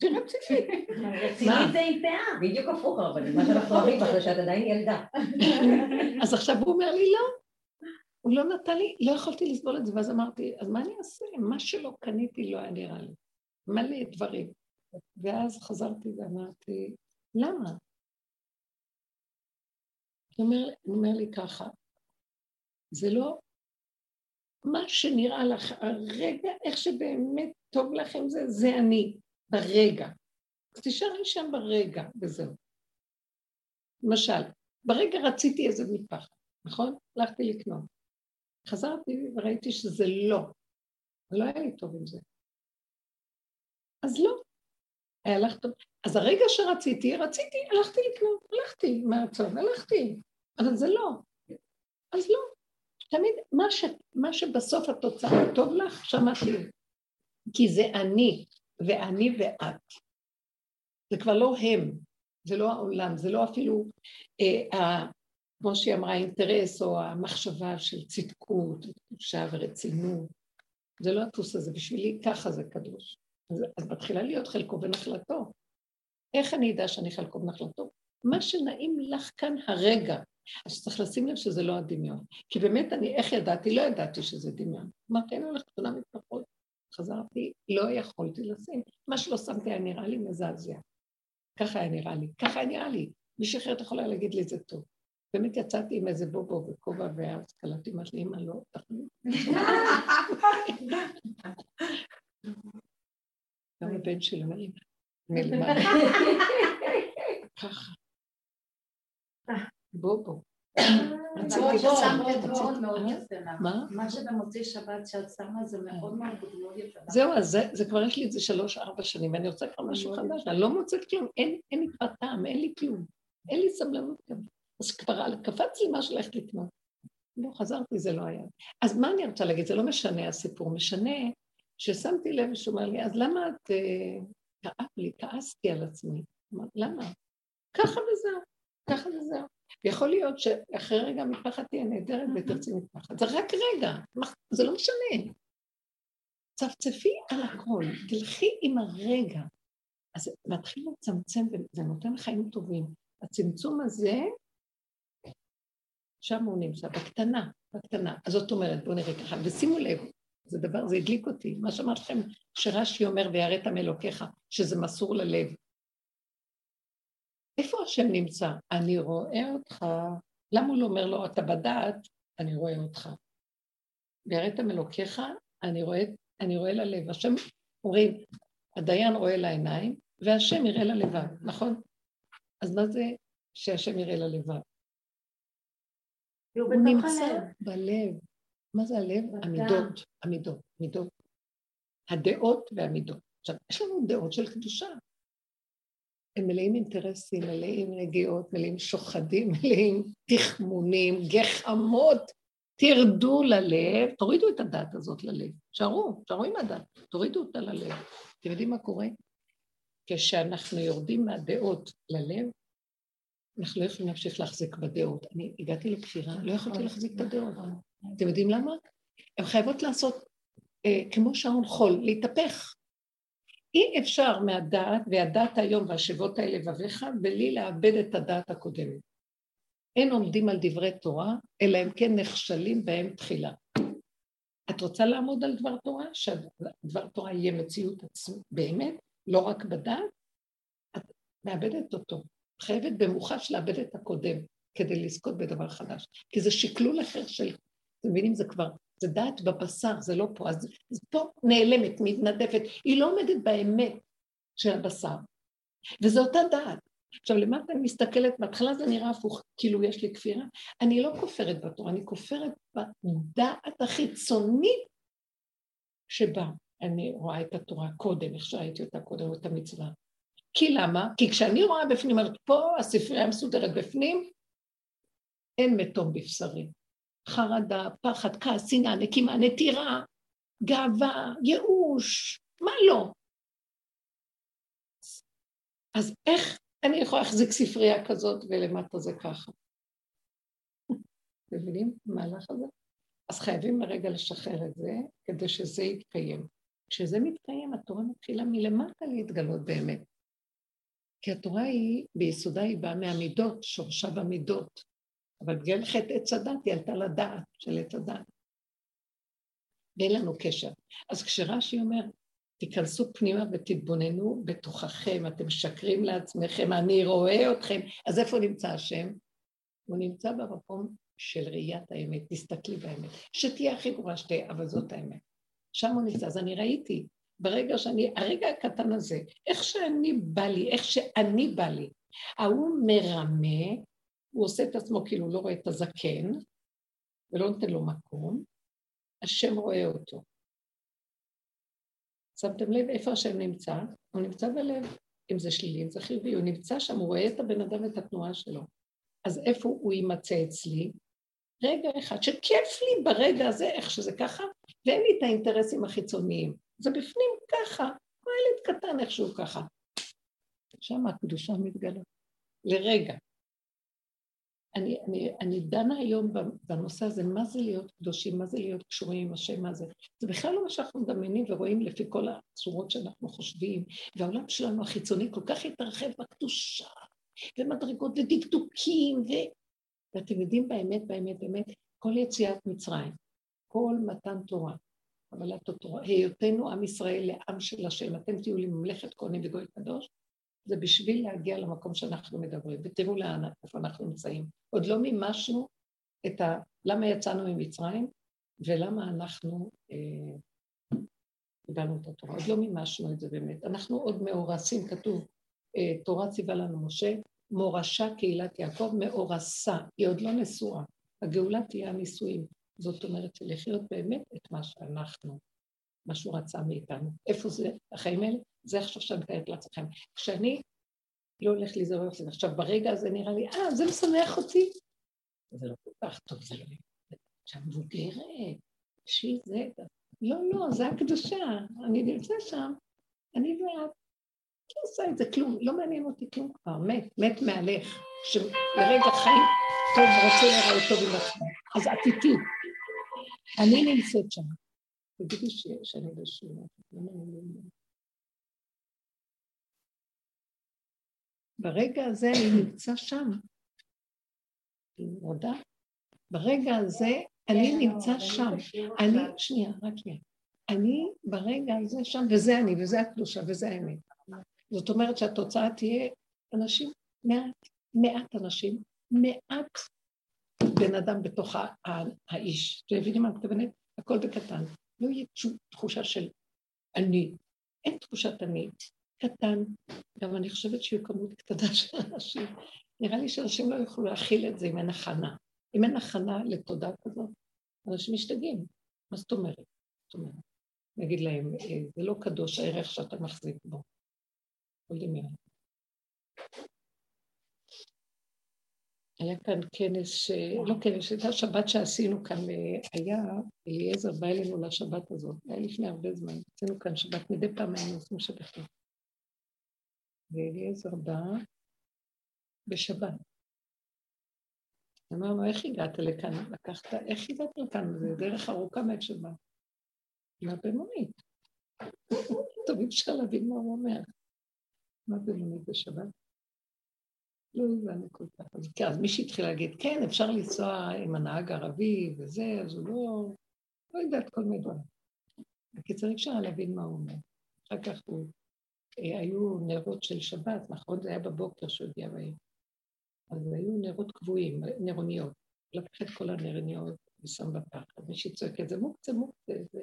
תהי רצינית. רצינית זה עם פאה. בדיוק הפוך, אבל מה שאנחנו אוהבים אחרי שאת עדיין ילדה. אז עכשיו הוא אומר לי, לא. הוא לא נתן לי, לא יכולתי לסבול את זה, ואז אמרתי, אז מה אני אעשה? מה שלא קניתי לא היה נראה לי. מלא דברים. ואז חזרתי ואמרתי, למה? הוא אומר, אומר לי ככה, זה לא מה שנראה לך הרגע, איך שבאמת טוב לכם זה, זה אני, ברגע. אז תישארי שם ברגע, וזהו. למשל, ברגע רציתי איזה מטפחת, נכון? הלכתי לקנות. חזרתי וראיתי שזה לא. לא היה לי טוב עם זה. אז לא. היה לך. אז הרגע שרציתי, רציתי, הלכתי לקנות, הלכתי מהרצון, הלכתי. אבל זה לא. אז לא. תמיד מה, ש, מה שבסוף התוצאה טוב לך, שמעתי. כי זה אני, ואני ואת. זה כבר לא הם, זה לא העולם, זה לא אפילו, אה, כמו שהיא אמרה, האינטרס או המחשבה של צדקות, תחושה ורצינות. זה לא הדפוס הזה, בשבילי ככה זה קדוש. אז, אז מתחילה להיות חלקו ונחלתו. איך אני אדע שאני חלקו ונחלתו? מה שנעים לך כאן הרגע, אז צריך לשים לב שזה לא הדמיון. כי באמת, אני, איך ידעתי? לא ידעתי שזה דמיון. אמרתי, אני הולכת קטנה מתפחות. חזרתי, לא יכולתי לשים. מה שלא שמתי היה נראה לי מזעזע. ככה היה נראה לי, ככה היה נראה לי. מישהי אחרת יכולה להגיד לי, זה טוב. באמת יצאתי עם איזה בובו וכובע, ואז קלטתי מה שלי, אמא לא, תחליט. גם הבן שלי אומר לי, מלמעלה. ככה. בוא בוא. מה שבמוצאי שבת שאת שמה זה מאוד מאוד מאוד יפה. זהו, אז זה כבר יש לי את זה שלוש-ארבע שנים, ואני רוצה כבר משהו חדש, אני לא מוצאת כלום, אין לי כבר טעם, אין לי כלום, אין לי סבלנות גם. אז כבר קפץ לי משהו ללכת לקנות. לא, חזרתי, זה לא היה. אז מה אני רוצה להגיד? זה לא משנה הסיפור, משנה ששמתי לב שהוא אומר לי, אז למה את... כאב לי, כעסתי על עצמי. למה? ככה וזהו, ככה וזהו. יכול להיות שאחרי רגע המטפחת תהיה נהדרת ותרצי מטפחת. זה רק רגע, זה לא משנה. צפצפי על הכל, תלכי עם הרגע. אז מתחיל לצמצם, וזה נותן חיים טובים. הצמצום הזה, שם הוא נמצא, בקטנה, בקטנה. אז זאת אומרת, בואו נראה ככה, ושימו לב, זה דבר, זה הדליק אותי. מה שאמרתי לכם, שרש"י אומר, ויראת מאלוקיך, שזה מסור ללב. איפה השם נמצא? אני רואה אותך. למה הוא לא אומר לו, אתה בדעת, אני רואה אותך. ויראת מאלוקיך, אני רואה, אני רואה ללב. השם, אומרים, הדיין רואה לעיניים, והשם יראה ללבב, נכון? אז מה זה שהשם יראה ללבב? הוא נמצא בלב. מה זה הלב? המידות, המידות, מידות. הדעות והמידות. עכשיו, יש לנו דעות של קדושה. הם מלאים אינטרסים, מלאים נגיעות, מלאים שוחדים, מלאים תחמונים, גחמות. תרדו ללב, תורידו את הדת הזאת ללב. שערו, שערו עם הדת, תורידו אותה ללב. אתם יודעים מה קורה? כשאנחנו יורדים מהדעות ללב, אנחנו לא יכולים להמשיך להחזיק בדעות. אני הגעתי לבחירה, לא יכולתי להחזיק את הדעות. אתם יודעים למה? הן חייבות לעשות אה, כמו שעון חול, להתהפך. אי אפשר מהדעת, והדעת היום והשבות האלה לבביך, בלי לאבד את הדעת הקודמת. אין עומדים על דברי תורה, אלא אם כן נכשלים בהם תחילה. את רוצה לעמוד על דבר תורה? שדבר תורה יהיה מציאות עצמית באמת, לא רק בדעת? את מאבדת אותו. חייבת במוחש לאבד את הקודם כדי לזכות בדבר חדש. כי זה שקלול אחר של... אתם מבינים? זה כבר... זה דעת בבשר, זה לא פה. אז, אז פה נעלמת, מתנדפת. היא לא עומדת באמת של הבשר. וזו אותה דעת. עכשיו, למטה אני מסתכלת, בהתחלה זה נראה הפוך, כאילו יש לי כפירה. אני לא כופרת בתורה, אני כופרת בדעת החיצונית שבה אני רואה את התורה קודם, איך שראיתי אותה קודם, או את המצווה. כי למה? כי כשאני רואה בפנים, אומרת, פה הספרייה מסודרת בפנים, אין מתום בבשרי. חרדה, פחד, כעס, שנאה, נקימה, נטירה, גאווה, ייאוש, מה לא? אז איך אני יכולה להחזיק ספרייה כזאת ולמטה זה ככה? מבינים? המהלך הזה? אז חייבים לרגע לשחרר את זה כדי שזה יתקיים. כשזה מתקיים, התורה מתחילה מלמטה להתגלות באמת. כי התורה היא, ביסודה היא באה מהמידות, שורשה במידות. אבל בגלל חטא עץ הדת היא עלתה לדעת של עץ הדת. ואין לנו קשר. אז כשרש"י אומר, תיכנסו פנימה ותתבוננו בתוככם, אתם משקרים לעצמכם, אני רואה אתכם, אז איפה נמצא השם? הוא נמצא במקום של ראיית האמת, תסתכלי באמת. שתהיה הכי גרועה שתהיה, אבל זאת האמת. שם הוא נמצא, אז אני ראיתי, ברגע שאני, הרגע הקטן הזה, איך שאני בא לי, איך שאני בא לי, ההוא מרמה, הוא עושה את עצמו כאילו לא רואה את הזקן, ולא נותן לו מקום, השם רואה אותו. שמתם לב איפה השם נמצא? הוא נמצא בלב, אם זה שלילי, אם זה חיובי, הוא נמצא שם, הוא רואה את הבן אדם ואת התנועה שלו. אז איפה הוא יימצא אצלי? רגע אחד, שכיף לי ברגע הזה, איך שזה ככה, ואין לי את האינטרסים החיצוניים. זה בפנים ככה, כמו ילד קטן איכשהו ככה. שם הקדושה מתגלה. לרגע. אני, אני, אני דנה היום בנושא הזה, מה זה להיות קדושים, מה זה להיות קשורים עם השם, מה זה. זה בכלל לא מה שאנחנו מדמיינים ורואים לפי כל הצורות שאנחנו חושבים, והעולם שלנו החיצוני כל כך התרחב בקדושה, ומדרגות ודקדוקים, ו... ואתם יודעים באמת, באמת, באמת, כל יציאת מצרים, כל מתן תורה, קבלת התורה, היותנו עם ישראל לעם של השם, אתם תהיו לי ממלכת כהנים וגוי קדוש, זה בשביל להגיע למקום שאנחנו מדברים, ותראו לאן, איפה אנחנו נמצאים. עוד לא מימשנו את ה... למה יצאנו ממצרים ולמה אנחנו אה, קיבלנו את התורה. עוד לא מימשנו את זה באמת. אנחנו עוד מאורסים, כתוב, אה, תורה ציווה לנו משה, מורשה קהילת יעקב, מאורסה, היא עוד לא נשואה. הגאולה תהיה הנישואים. זאת אומרת, לחיות באמת את מה שאנחנו, מה שהוא רצה מאיתנו. איפה זה החיים האלה? זה עכשיו שאני מתארת לעצמכם. כשאני לא הולך להיזהר את זה, עכשיו ברגע הזה נראה לי, אה, זה משמח אותי. זה לא כל כך טוב, זה לא... עכשיו מבוגרת, שהיא זה... לא, לא, זה הקדושה, אני נמצא שם, אני ואת. לא עושה את זה כלום, לא מעניין אותי כלום כבר, מת, מת מהלך, שלרגע חיים טוב, רוצה להראות טוב עם עצמו. אז את איתי. אני נמצאת שם. תגידי שאני בשיעור. ברגע הזה אני נמצא שם. מודה. ברגע הזה אני נמצא שם. אני, שנייה, רק שנייה. אני ברגע הזה שם, וזה אני, וזה הקדושה, וזה האמת. זאת אומרת שהתוצאה תהיה אנשים, מעט, מעט אנשים, מעט בן אדם בתוך האיש. אתם מבינים מה אני מתכוונת? הכל בקטן. לא יהיה תחושה של אני. אין תחושת אני. קטן. גם אני חושבת שיהיו כמות קטנה של אנשים. נראה לי שאנשים לא יוכלו להכיל את זה אם אין הכנה. אם אין הכנה לתודה כזאת, אנשים משתגעים. מה זאת אומרת? זאת אומרת, נגיד להם, אה, זה לא קדוש הערך שאתה מחזיק בו. כל דמיון. היה כאן כנס, לא כנס, הייתה שבת שעשינו כאן, היה, אליעזר בא אלינו לשבת הזאת, היה לפני הרבה זמן, עשינו כאן שבת, מדי פעם היינו עושים שבתות. ואליעזר בא בשבת. אמרנו, איך הגעת לכאן? לקחת, איך הגעת לכאן? זה דרך ארוכה מעט שבת. מה במונית? טוב, אי אפשר להבין מה הוא אומר. מה במונית בשבת? לא הבנו כל כך. אז כן, אז מישהי התחילה להגיד, כן, אפשר לנסוע עם הנהג הערבי וזה, אז הוא לא... לא יודעת כל מיני דברים. בקיצור, אפשר להבין מה הוא אומר. אחר כך הוא... היו נרות של שבת, נכון? זה היה בבוקר שהוא הגיע בעיר. אז היו נרות קבועים, נרוניות. לקח את כל הנרוניות ושם בפח. אז מישהי צועקת, זה מוקצה, מוקצה, זה...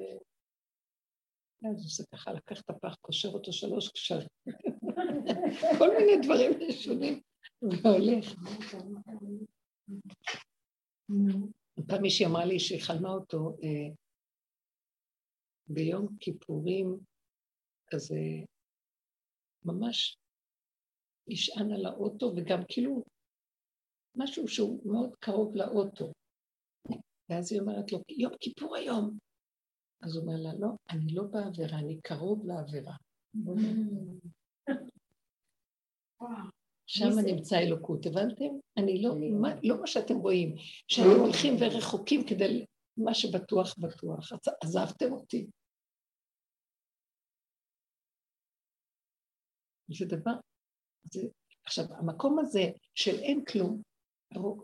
אז עושה ככה, לקח את הפח, קושר אותו שלוש קשרים. כל מיני דברים ראשונים. והולך. פעם מישהי אמרה לי שהיא חלמה אותו אה, ביום כיפורים, כזה ממש נשען על האוטו, וגם כאילו משהו שהוא מאוד קרוב לאוטו. ואז היא אומרת לו, יום כיפור היום. אז הוא אומר לה, לא, אני לא בעבירה, אני קרוב לעבירה. שם נמצא אלוקות, הבנתם? אני לא, מה, לא מה שאתם רואים, שאתם הולכים ורחוקים כדי, מה שבטוח בטוח, עזבתם אותי. זה דבר, זה, עכשיו, המקום הזה של אין כלום, הוא,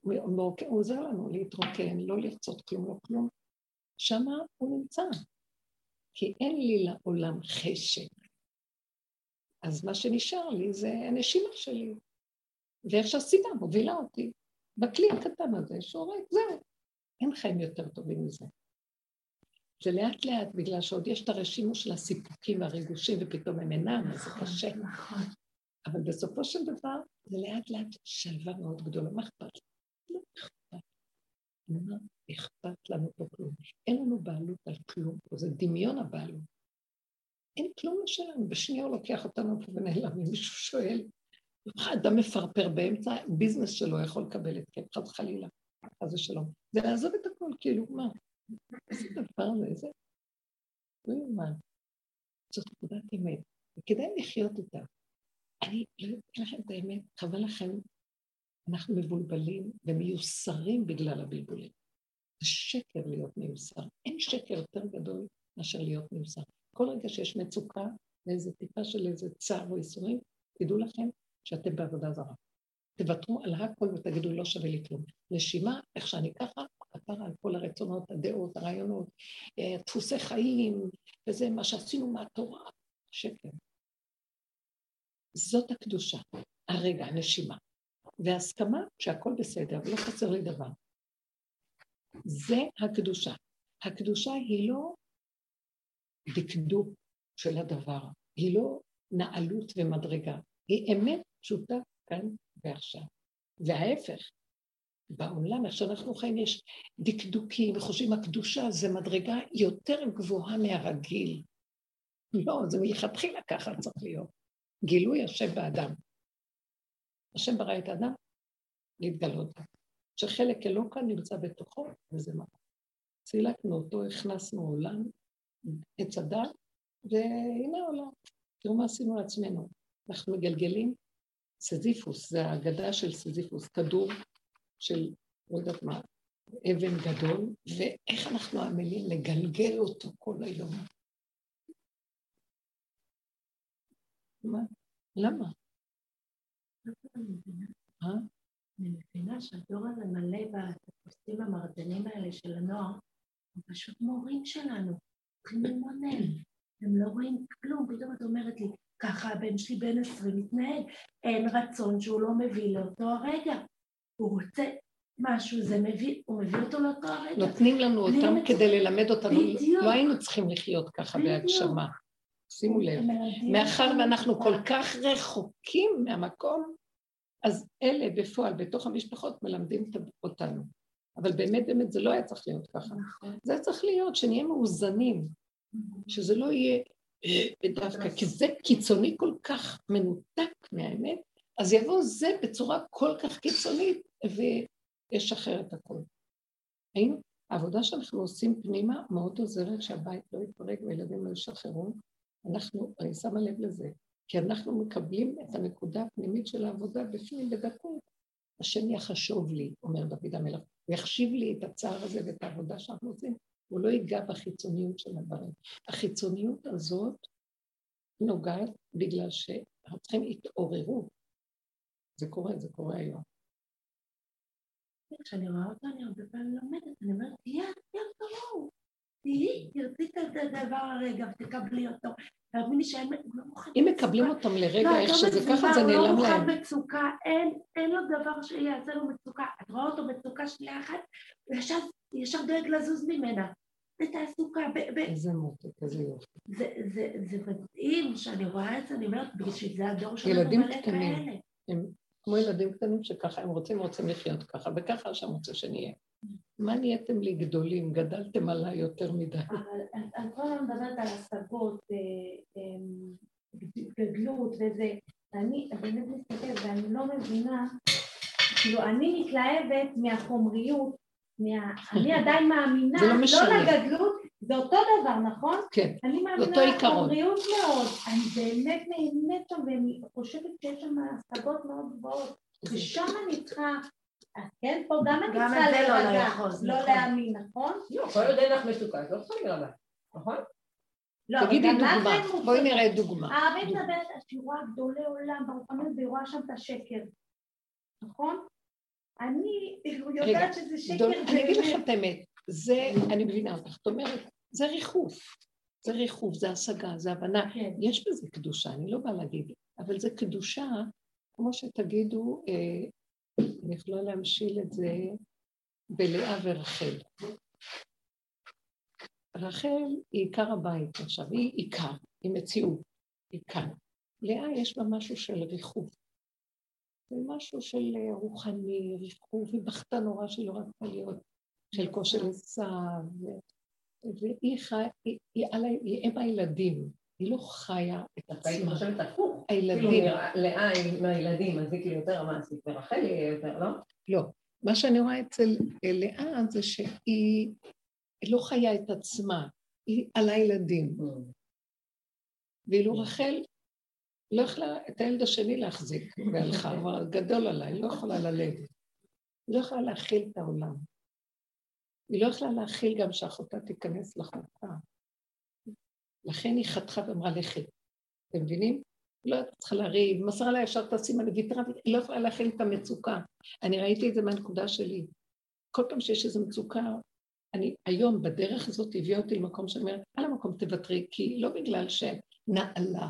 עוזר לנו להתרוקן, לא לרצות כלום, לא כלום, שמה הוא נמצא. כי אין לי לעולם חשק. אז מה שנשאר לי זה הנשימה שלי. ואיך שהסיבה מובילה אותי בכלי הקטן הזה שהורג, זהו. אין חיים יותר טובים מזה. זה לאט לאט, בגלל שעוד יש את הרשימו של הסיפוקים והריגושים, ופתאום הם אינם, אז זה נכון, קשה. נכון. אבל בסופו של דבר, זה לאט לאט שלווה מאוד גדולה. מה אכפת? לא אכפת. מה אכפת לנו פה כלום? אין לנו בעלות על כלום, זה דמיון הבעלות. אין כלום שלנו, בשנייה הוא לוקח אותנו פה ונעלם, אם מישהו שואל, אדם מפרפר באמצע, ביזנס שלו יכול לקבל את התקף, חס חלילה, חס ושלום. זה לעזוב את הכל, כאילו, מה? איזה דבר זה, איזה... לא יאומן. זאת נקודת אמת, וכדאי לחיות איתה. אני לא יודעת לכם את האמת, חבל לכם, אנחנו מבולבלים ומיוסרים בגלל הבלבולים. זה שקר להיות מיוסר. אין שקר יותר גדול מאשר להיות מיוסר. כל רגע שיש מצוקה ואיזה טיפה של איזה צער או ייסורים, תדעו לכם שאתם בעבודה זרה. תוותרו על הכל ותגידו, לא שווה לי כלום. נשימה, איך שאני ככה, כפרה על כל הרצונות, הדעות, הרעיונות, אה, דפוסי חיים, וזה מה שעשינו מהתורה, שקר. זאת הקדושה, הרגע, הנשימה. והסכמה שהכל בסדר, לא חסר לי דבר. זה הקדושה. הקדושה היא לא דקדוק של הדבר, היא לא נעלות ומדרגה, היא אמת פשוטה כאן ועכשיו. וההפך, בעולם, איך שאנחנו חיים, יש דקדוקים וחושבים הקדושה זה מדרגה יותר גבוהה מהרגיל. לא, זה מלכתחילה ככה צריך להיות. גילוי השם באדם. השם ברא את האדם להתגלות. שחלק אלוקה נמצא בתוכו, וזה מה. צילקנו אותו, הכנסנו עולם, עץ הדת, והנה העולם. תראו מה עשינו לעצמנו. אנחנו מגלגלים סזיפוס, זה האגדה של סזיפוס, כדור של, לא יודעת מה, אבן גדול, ואיך אנחנו עמלים לגלגל אותו כל היום. מה? למה? אה? אני מבינה שהדור הזה מלא בטיפוסים המרדנים האלה של הנוער, הם פשוט מורים שלנו, צריכים ללמוד מהם. הם לא רואים כלום, פתאום את אומרת לי, ככה הבן שלי בן עשרים מתנהג, אין רצון שהוא לא מביא לאותו הרגע. הוא רוצה משהו, זה מביא, הוא מביא אותו לאותו הרגע. נותנים לנו אותם כדי ללמד אותנו, בדיוק. לא היינו צריכים לחיות ככה בדיוק. בהגשמה. שימו לב, מאחר ואנחנו כל כך רחוקים מהמקום, אז אלה בפועל, בתוך המשפחות, מלמדים אותנו. אבל באמת באמת זה לא היה צריך להיות ככה. נכון. זה צריך להיות שנהיה מאוזנים, שזה לא יהיה דווקא, כי זה קיצוני כל כך מנותק מהאמת, אז יבוא זה בצורה כל כך קיצונית, לשחרר את הכול. האם העבודה שאנחנו עושים פנימה מאוד עוזרת שהבית לא יתפרק וילדים לא ישחררו? אנחנו, אני שמה לב לזה, כי אנחנו מקבלים את הנקודה הפנימית של העבודה בפנים בדקות. השם יחשוב לי, אומר דוד המלך, הוא יחשיב לי את הצער הזה ואת העבודה שאנחנו עושים, הוא לא ייגע בחיצוניות של הדברים. החיצוניות הזאת נוגעת בגלל צריכים התעוררות. זה קורה, זה קורה היום. כשאני רואה אותו אני הרבה פעמים לומדת, אני אומרת, תהיה יותר כמוהו, תהיי, תרצי את הדבר הרגע ותקבלי אותו. תאמיני שהם לא מוכנים... אם מקבלים אותם לרגע, לא, איך שזה ככה, זה נעלם להם. הוא לא מוכן מצוקה, אין לו דבר שיעשה לו מצוקה. את רואה אותו מצוקה שנייה אחת, הוא ישר דואג לזוז ממנה. בתעסוקה, ב... איזה מותק, איזה יופי. זה מדהים שאני רואה את זה, אני אומרת, בשביל זה הדור שלנו מלא כאלה. הם כמו ילדים קטנים שככה הם רוצים, רוצים לחיות ככה, וככה השם רוצה שנהיה. מה נהייתם לי גדולים? גדלתם עליי יותר מדי. אבל את כל הזמן מדברת על השגות, אה, אה, גדלות וזה, ואני באמת מסתכלת ואני לא מבינה, כאילו אני מתלהבת מהחומריות, אני עדיין מאמינה, לא, לא לגדלות, זה אותו דבר, נכון? כן, אני מאמינה לחומריות מאוד, אני באמת נהנית שם ואני חושבת שיש שם השגות מאוד גבוהות, ושם אני צריכה, כן, פה גם אני צריכה לא להירגע, לא נכון. להאמין, נכון? לא, כל עוד אין לך מצוקה, את לא צריכה להירגע, נכון? לא, תגידי דוגמה, בואי נראה דוגמה. הרבי מדברת על שהיא רואה גדולי עולם ברוחנות והיא רואה שם את השקר, נכון? אני יודעת שזה שקר. אני אגיד לכם את האמת, זה, אני מבינה אותך, זאת אומרת, זה ריחוף, זה ריחוף, זה השגה, זה הבנה. כן. יש בזה קדושה, אני לא באה להגיד, אבל זה קדושה, כמו שתגידו, אה, אני יכולה להמשיל את זה בלאה ורחל. רחל היא עיקר הבית עכשיו, היא עיקר, היא מציאות, היא כאן. לאה יש בה משהו של ריחוף. זה משהו של אה, רוחני, ריחוף, היא בכתה נורא שהיא לא רצתה להיות של כושר עשיו, והיא חיה, היא, אם הילדים, היא לא חיה את עצמה. היית חושבת הפוך. הילדים. כאילו לאה עם הילדים, אז היא כאילו יותר המעשית, ורחל היא יותר, לא? לא. מה שאני רואה אצל לאה זה שהיא לא חיה את עצמה, היא על הילדים. Mm. ואילו רחל לא יכלה את הילד השני להחזיק, והלכה, אבל גדול עליי, לא יכולה ללדת. היא לא יכולה להכיל את העולם. היא לא יכלה להכיל גם שאחותה תיכנס לחוקה. לכן היא חתכה ואמרה לכי. אתם מבינים? לא הייתה צריכה לריב, מסרה לה ישר תשים על ויתרה, היא לא יכולה להכיל את המצוקה. אני ראיתי את זה מהנקודה שלי. כל פעם שיש איזו מצוקה, אני היום בדרך הזאת הביאה אותי למקום שאני אומרת, על המקום תוותרי, כי לא בגלל שנעלה.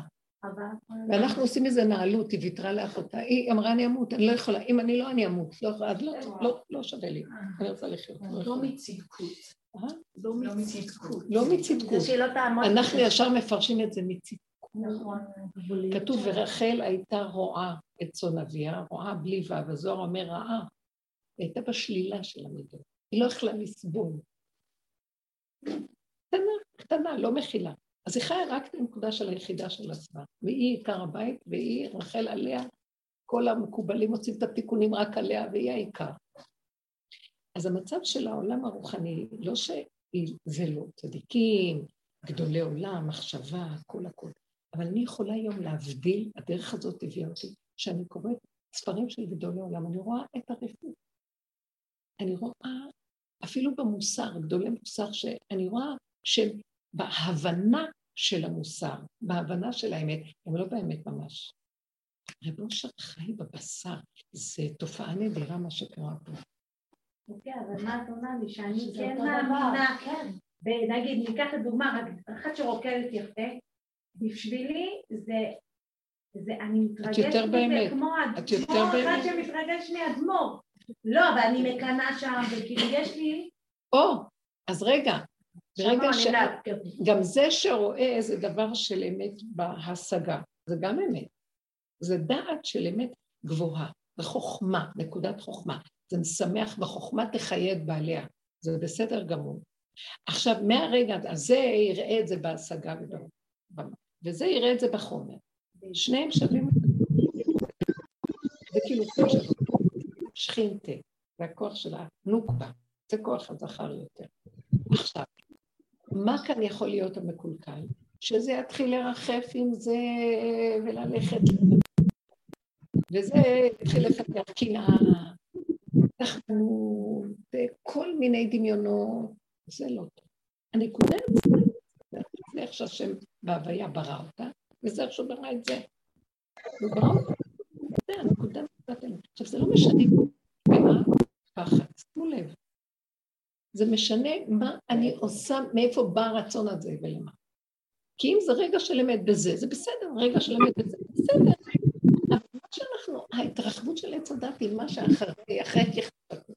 ואנחנו עושים איזה נעלות, היא ויתרה לאחותה, היא אמרה אני אמות, אני לא יכולה, אם אני לא אני אמות, לא, אז לא, לא, לא שווה לי, אני רוצה לחיות. לא מצדקות. לא מצדקות. לא מצדקות. אנחנו ישר מפרשים את זה מצדקות. נכון. כתוב, ורחל הייתה רועה את צאן אביה, רועה בלי ו', הזוהר אומר רעה. היא הייתה בשלילה של המידות. היא לא יכלה לסבול. קטנה, קטנה, לא מכילה. אז היא חיה רק את הנקודה של היחידה של עצמה, והיא עיקר הבית, והיא רחל עליה, כל המקובלים מוצאים את התיקונים רק עליה, והיא העיקר. אז המצב של העולם הרוחני, לא שזה לא צדיקים, גדולי עולם, מחשבה, הכל הכל, אבל אני יכולה היום להבדיל, הדרך הזאת הביאה אותי, שאני קוראת ספרים של גדולי עולם, אני רואה את הרפות. אני רואה, אפילו במוסר, גדולי מוסר, שאני רואה שהם בהבנה של המוסר, בהבנה של האמת, הם לא באמת ממש. רב אושר חי בבשר, זו תופעה נדירה מה שקרה פה. אוקיי, אבל מה את עונה לי? שאני כן מאמינה, כן. נגיד, ניקח את דוגמה, רק אחת שרוקדת יפה, בשבילי זה, זה, אני מתרגשת מזה כמו אחד שמתרגש מאדמו"ר. לא, אבל אני מקנאה שם, וכאילו יש לי... או, אז רגע, ברגע ש... גם זה שרואה איזה דבר של אמת בהשגה, זה גם אמת. זה דעת של אמת גבוהה, וחוכמה, נקודת חוכמה. זה משמח בחוכמה תחיה את בעליה, זה בסדר גמור. עכשיו, מהרגע הזה יראה את זה בהשגה ובמה, וזה יראה את זה בחומר. שניהם שווים זה כאילו שכינתה. זה הכוח של הנוקבה, זה כוח הזכר יותר. עכשיו, מה כאן יכול להיות המקולקל? שזה יתחיל לרחף עם זה וללכת, וזה יתחיל לפתח קנאה, תחמנות, כל מיני דמיונות, זה לא טוב. הנקודה זה איך שהשם בהוויה ברא אותה, וזה איך שהוא ברא את זה. הוא ברא אותה, זה הנקודה עכשיו זה לא משנה מה פחד, שימו לב. זה משנה מה אני עושה, מאיפה בא הרצון הזה ולמה. כי אם זה רגע של אמת בזה, זה בסדר, רגע של אמת בזה, זה בסדר. אבל מה שאנחנו, ההתרחבות של עץ הדת היא מה שאחרי, אחרי ככתבנו.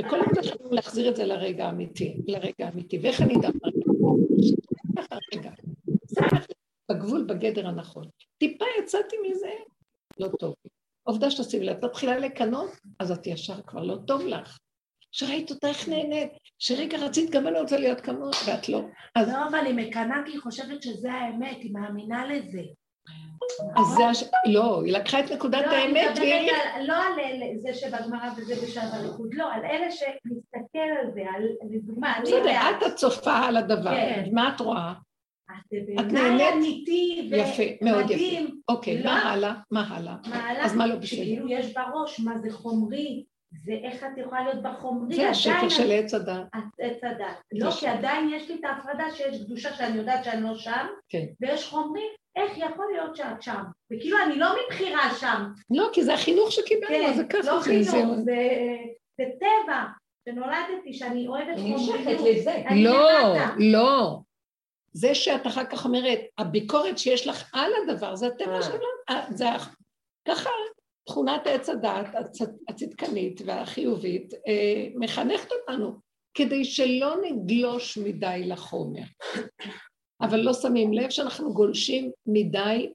וכל הזמן שלנו להחזיר את זה לרגע האמיתי, לרגע האמיתי. ואיך אני אדע? רגע. בגבול, בגדר הנכון. טיפה יצאתי מזה, לא טוב. עובדה שתשימי לב, את מתחילה לקנות, אז את ישר כבר לא טוב לך. שראית אותה איך נהנית, שרגע רצית גם אני רוצה להיות כמות, ואת לא. אז לא, אבל היא מקנאה כי היא חושבת שזה האמת, היא מאמינה לזה. אז זה הש... לא, היא לקחה את נקודת לא, האמת והיא... לא על זה שבגמרא וזה בשעת הליכוד, לא, על אלה שמסתכל על זה, על לדוגמה, אני... בסדר, את הצופה על הדבר, כן. מה את רואה? את נהנית? אמיתי יפה, מאוד יפה. אוקיי, לא. מה הלאה? מה הלאה? אז מה לא בסדר? שכאילו יש בראש, מה זה חומרי, זה איך את יכולה להיות בחומרי, זה השקר עדיין של עץ הדת. עץ הדת. לא, כי עדיין יש לי את ההפרדה שיש קדושה שאני יודעת שאני לא שם, כן. ויש חומרי, איך יכול להיות שאת שם? וכאילו אני לא מבחירה שם, לא, כי זה החינוך שקיבלנו, כן, זה ככה, לא חינוך. זה זה טבע, שנולדתי, שאני אוהבת אני נמשכת. לזה. לא. לא. זה שאת אחר כך אומרת, הביקורת שיש לך על הדבר, זה הטבע אה. שלנו, אה, זה ככה תכונת עץ הצ- הצדקנית והחיובית אה, מחנכת אותנו, כדי שלא נגלוש מדי לחומר. אבל לא שמים לב שאנחנו גולשים מדי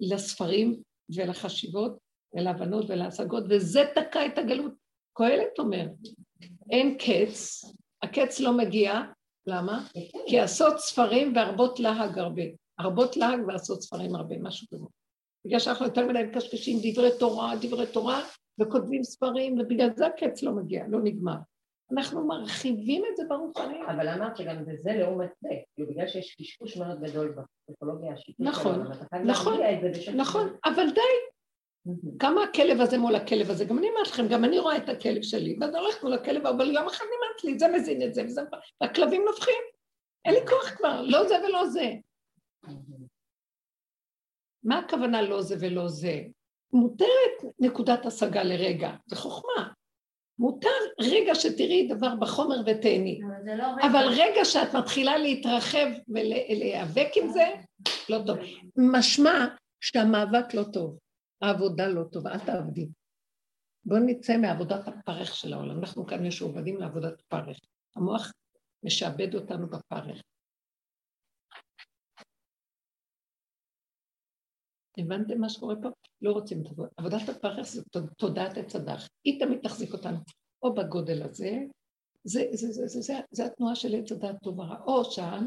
לספרים ולחשיבות ולהבנות ולהשגות, וזה תקע את הגלות. קהלת אומר, אין קץ, הקץ לא מגיע, למה? כי עשות ספרים והרבות להג הרבה. הרבות להג ועשות ספרים הרבה, משהו כזה. בגלל שאנחנו יותר מדי מקשקשים דברי תורה, דברי תורה, וכותבים ספרים, ובגלל זה הקץ לא מגיע, לא נגמר. אנחנו מרחיבים את זה ברוחני. אבל אמרת שגם זה לעומת זה, כאילו בגלל שיש קשקוש מאוד גדול בפסיכולוגיה השיטית נכון, נכון. נכון, אבל די. כמה הכלב הזה מול הכלב הזה, גם אני אומרת לכם, גם אני רואה את הכלב שלי, ואז הולכת מול הכלב, אבל יום אחד נמאס לי, זה מזין את זה, וזה... והכלבים נובחים. אין לי כוח כבר, לא זה ולא זה. מה הכוונה לא זה ולא זה? מותרת נקודת השגה לרגע, זה חוכמה. מותר רגע שתראי דבר בחומר ותהני. אבל לא. אבל רגע שאת מתחילה להתרחב ולהיאבק עם זה, לא טוב. משמע שהמאבק לא טוב, העבודה לא טובה, אל תעבדי. בואו נצא מעבודת הפרך של העולם. אנחנו כאן משועבדים לעבודת פרך. המוח משעבד אותנו בפרך. הבנתם מה שקורה פה? לא רוצים את עבוד- עבודת הפרך זה תוד- תודעת עץ הדח. היא תמיד תחזיק אותנו או בגודל הזה, זה, זה, זה, זה, זה, זה התנועה של עץ הדעת טוב ורע, או שם,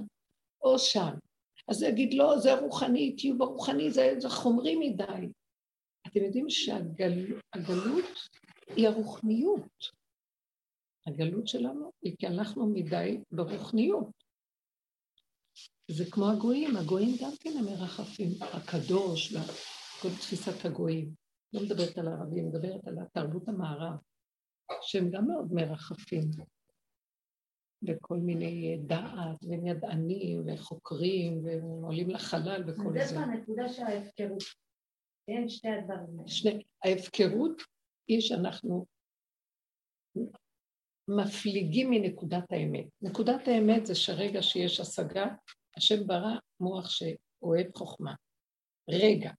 או שם. אז הוא יגיד, לא, זה רוחני, תהיו ברוחני, זה, זה חומרי מדי. אתם יודעים שהגלות היא הרוחניות. הגלות שלנו היא כי אנחנו מדי ברוחניות. זה כמו הגויים, הגויים גם כן הם מרחפים, הקדוש וכל תפיסת הגויים. לא מדברת על הערבים, מדברת על התרבות המערב, שהם גם מאוד מרחפים. בכל מיני דעת, והם ידענים, וחוקרים, ועולים לחלל וכל זה. איפה הנקודה של ההפקרות? כן, שתי הדברים האלה. שני, ההפקרות היא שאנחנו מפליגים מנקודת האמת. נקודת האמת זה שרגע שיש השגה, השם ברא מוח שאוהב חוכמה. רגע.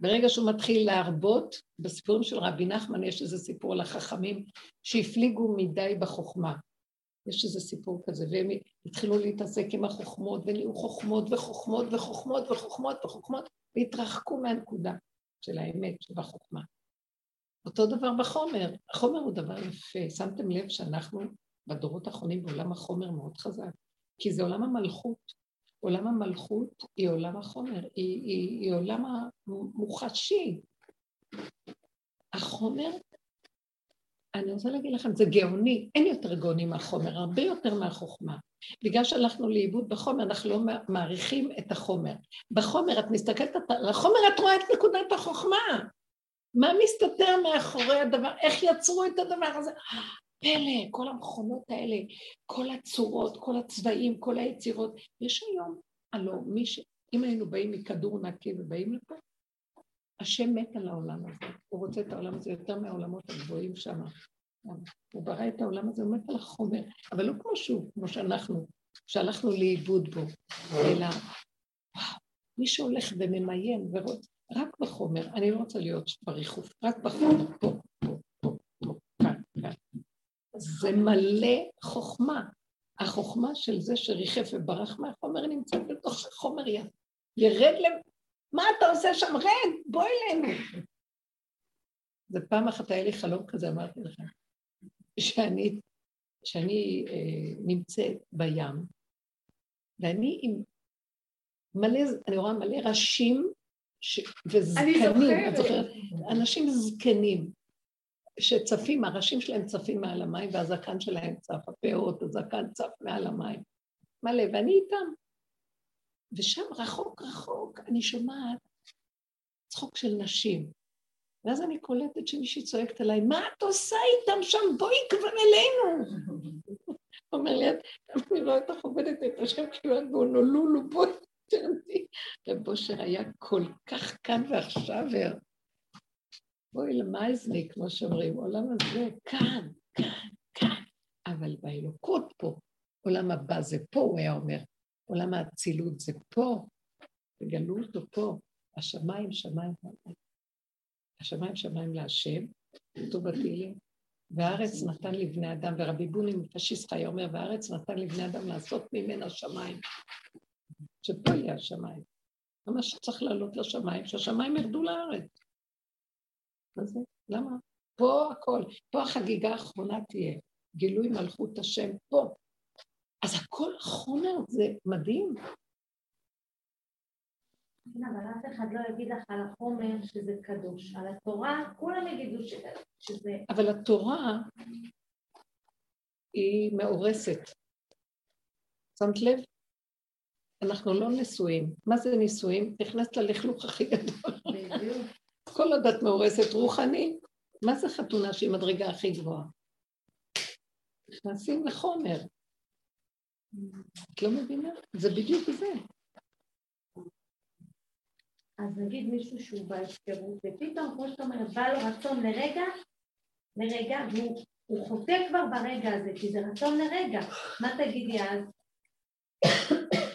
ברגע שהוא מתחיל להרבות, בסיפורים של רבי נחמן יש איזה סיפור על החכמים שהפליגו מדי בחוכמה. יש איזה סיפור כזה, והם התחילו להתעסק עם החוכמות, ונהיו חוכמות וחוכמות וחוכמות וחוכמות וחוכמות, והתרחקו מהנקודה של האמת שבחוכמה. אותו דבר בחומר, החומר הוא דבר יפה, שמתם לב שאנחנו בדורות האחרונים בעולם החומר מאוד חזק, כי זה עולם המלכות. עולם המלכות היא עולם החומר, היא, היא, היא עולם המוחשי. החומר אני רוצה להגיד לכם, זה גאוני, אין יותר גאוני מהחומר, הרבה יותר מהחוכמה. בגלל שהלכנו לאיבוד בחומר, אנחנו לא מעריכים את החומר. בחומר, את מסתכלת על החומר, את רואה את נקודת החוכמה. מה מסתתר מאחורי הדבר? איך יצרו את הדבר הזה? פלא, כל המכונות האלה, כל הצורות, כל הצבעים, כל היצירות. יש היום, הלוא מי ש... אם היינו באים מכדור נקי ובאים לפה, השם מת על העולם הזה, הוא רוצה את העולם הזה יותר מהעולמות הגבוהים שם. הוא ברא את העולם הזה, הוא מת על החומר, אבל לא כמו שהוא, כמו שאנחנו, שהלכנו לאיבוד בו, אלא וואו, מי שהולך וממיין ורוצה, רק בחומר, אני לא רוצה להיות בריחוף, רק בחומר, פה, פה, פה, פה, כאן, כאן. זה מלא חוכמה. החוכמה של זה שריחף וברח מהחומר נמצאת בתוך החומר ירד מה אתה עושה שם? רד, בוא אלינו. ופעם אחת היה לי חלום כזה, אמרתי לך, שאני, שאני אה, נמצאת בים, ואני עם מלא, אני רואה מלא ראשים ש... וזקנים, את זוכרת? אנשים זקנים שצפים, הראשים שלהם צפים מעל המים והזקן שלהם צף, הפאות, הזקן צף מעל המים. מלא, ואני איתם. ושם רחוק רחוק אני שומעת צחוק של נשים. ואז אני קולטת שמישהי צועקת עליי, מה את עושה איתם שם? בואי כבר אלינו. אומר לי, אני רואה אותך עובדת את השם כאילו את בהונולולו, בואי תרדי. רב היה כל כך כאן ועכשיו, בואי למייזני, כמו שאומרים, עולם הזה, כאן, כאן, כאן, אבל באלוקות פה, עולם הבא זה פה, הוא היה אומר, עולם האצילות זה פה, תגלו אותו פה, השמיים שמיים, השמיים שמיים להשם, כתוב בתהילים, והארץ נתן לבני אדם, ורבי בוני מפשיסט היה אומר, והארץ נתן לבני אדם לעשות ממנה שמיים, שפה יהיה השמיים. למה שצריך לעלות לשמיים? שהשמיים ירדו לארץ. מה זה? למה? פה הכל, פה החגיגה האחרונה תהיה, גילוי מלכות השם פה. אז הכל חומר זה מדהים. כן, אבל אף אחד לא יגיד לך על החומר שזה קדוש. על התורה, כולם יגידו שזה... אבל התורה היא מאורסת. שמת לב? אנחנו לא נשואים. מה זה נישואים? נכנסת ללכלוך הכי גדול. בדיוק. כל עוד את מאורסת רוחני, מה זה חתונה שהיא מדרגה הכי גבוהה? נכנסים לחומר. את לא מבינה? זה בדיוק זה. אז נגיד מישהו שהוא בהפקרות, ופתאום, כמו שאתה אומרת, בא לו רצון לרגע, לרגע, והוא חוטא כבר ברגע הזה, כי זה רצון לרגע. מה תגידי אז?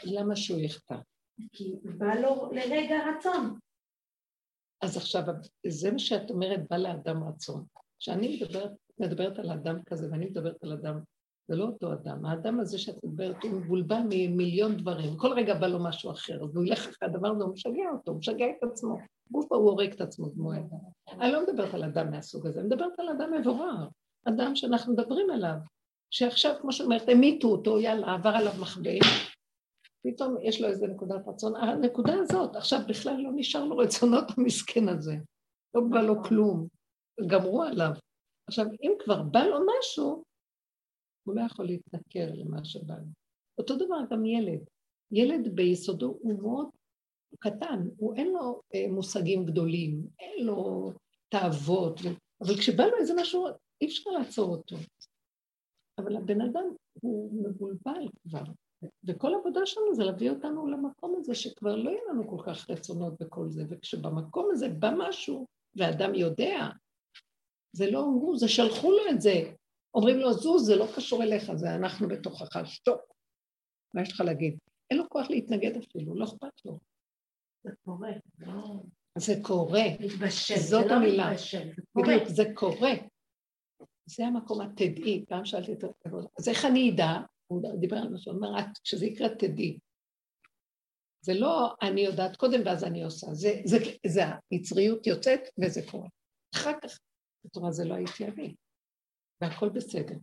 למה שהוא יחטא? כי בא לו לרגע רצון. אז עכשיו, זה מה שאת אומרת, בא לאדם רצון. כשאני מדברת, מדברת על אדם כזה, ואני מדברת על אדם זה לא אותו אדם. האדם הזה שאת מדברת, הוא מבולבל ממיליון דברים. כל רגע בא לו משהו אחר, אז הוא ילך אחרי הדבר הזה, הוא משגע אותו, הוא משגע את עצמו. גופה הוא הורג את עצמו כמו אדם. אני לא מדברת על אדם מהסוג הזה, אני מדברת על אדם מבורר. אדם שאנחנו מדברים עליו, שעכשיו, כמו שאת אומרת, המיתו אותו, יאללה, עבר עליו מכבד, פתאום יש לו איזה נקודת רצון. הנקודה הזאת, עכשיו בכלל לא נשאר לו רצונות המסכן הזה. לא בא לו כלום, גמרו עליו. עכשיו, אם כבר בא לו משהו, הוא לא יכול להתנכר למה שבא לו. אותו דבר גם ילד. ילד ביסודו הוא מאוד קטן, הוא אין לו אה, מושגים גדולים, אין לו תאוות. אבל כשבא לו איזה משהו, אי אפשר לעצור אותו. אבל הבן אדם הוא מבולבל כבר, וכל העבודה שלנו זה להביא אותנו למקום הזה שכבר לא יהיה לנו כל כך רצונות וכל זה, וכשבמקום הזה בא משהו, ואדם יודע, זה לא הוא, זה שלחו לו את זה, אומרים לו, זוז, זה לא קשור אליך, זה אנחנו בתוכך, שתוק. מה יש לך להגיד? אין לו כוח להתנגד אפילו, לא אכפת לו. זה קורה, לא... זה קורה. מתבשל, זאת לא המילה. בדיוק, זה קורה. זה המקום התדעי. פעם שאלתי את הכבוד, אז איך אני אדע? הוא דיבר על משהו, הוא אומר, כשזה יקרה תדעי. זה לא אני יודעת קודם ואז אני עושה, זה, זה, זה היצריות יוצאת וזה קורה. אחר כך, בתורה זה לא הייתי אני. והכל בסדר.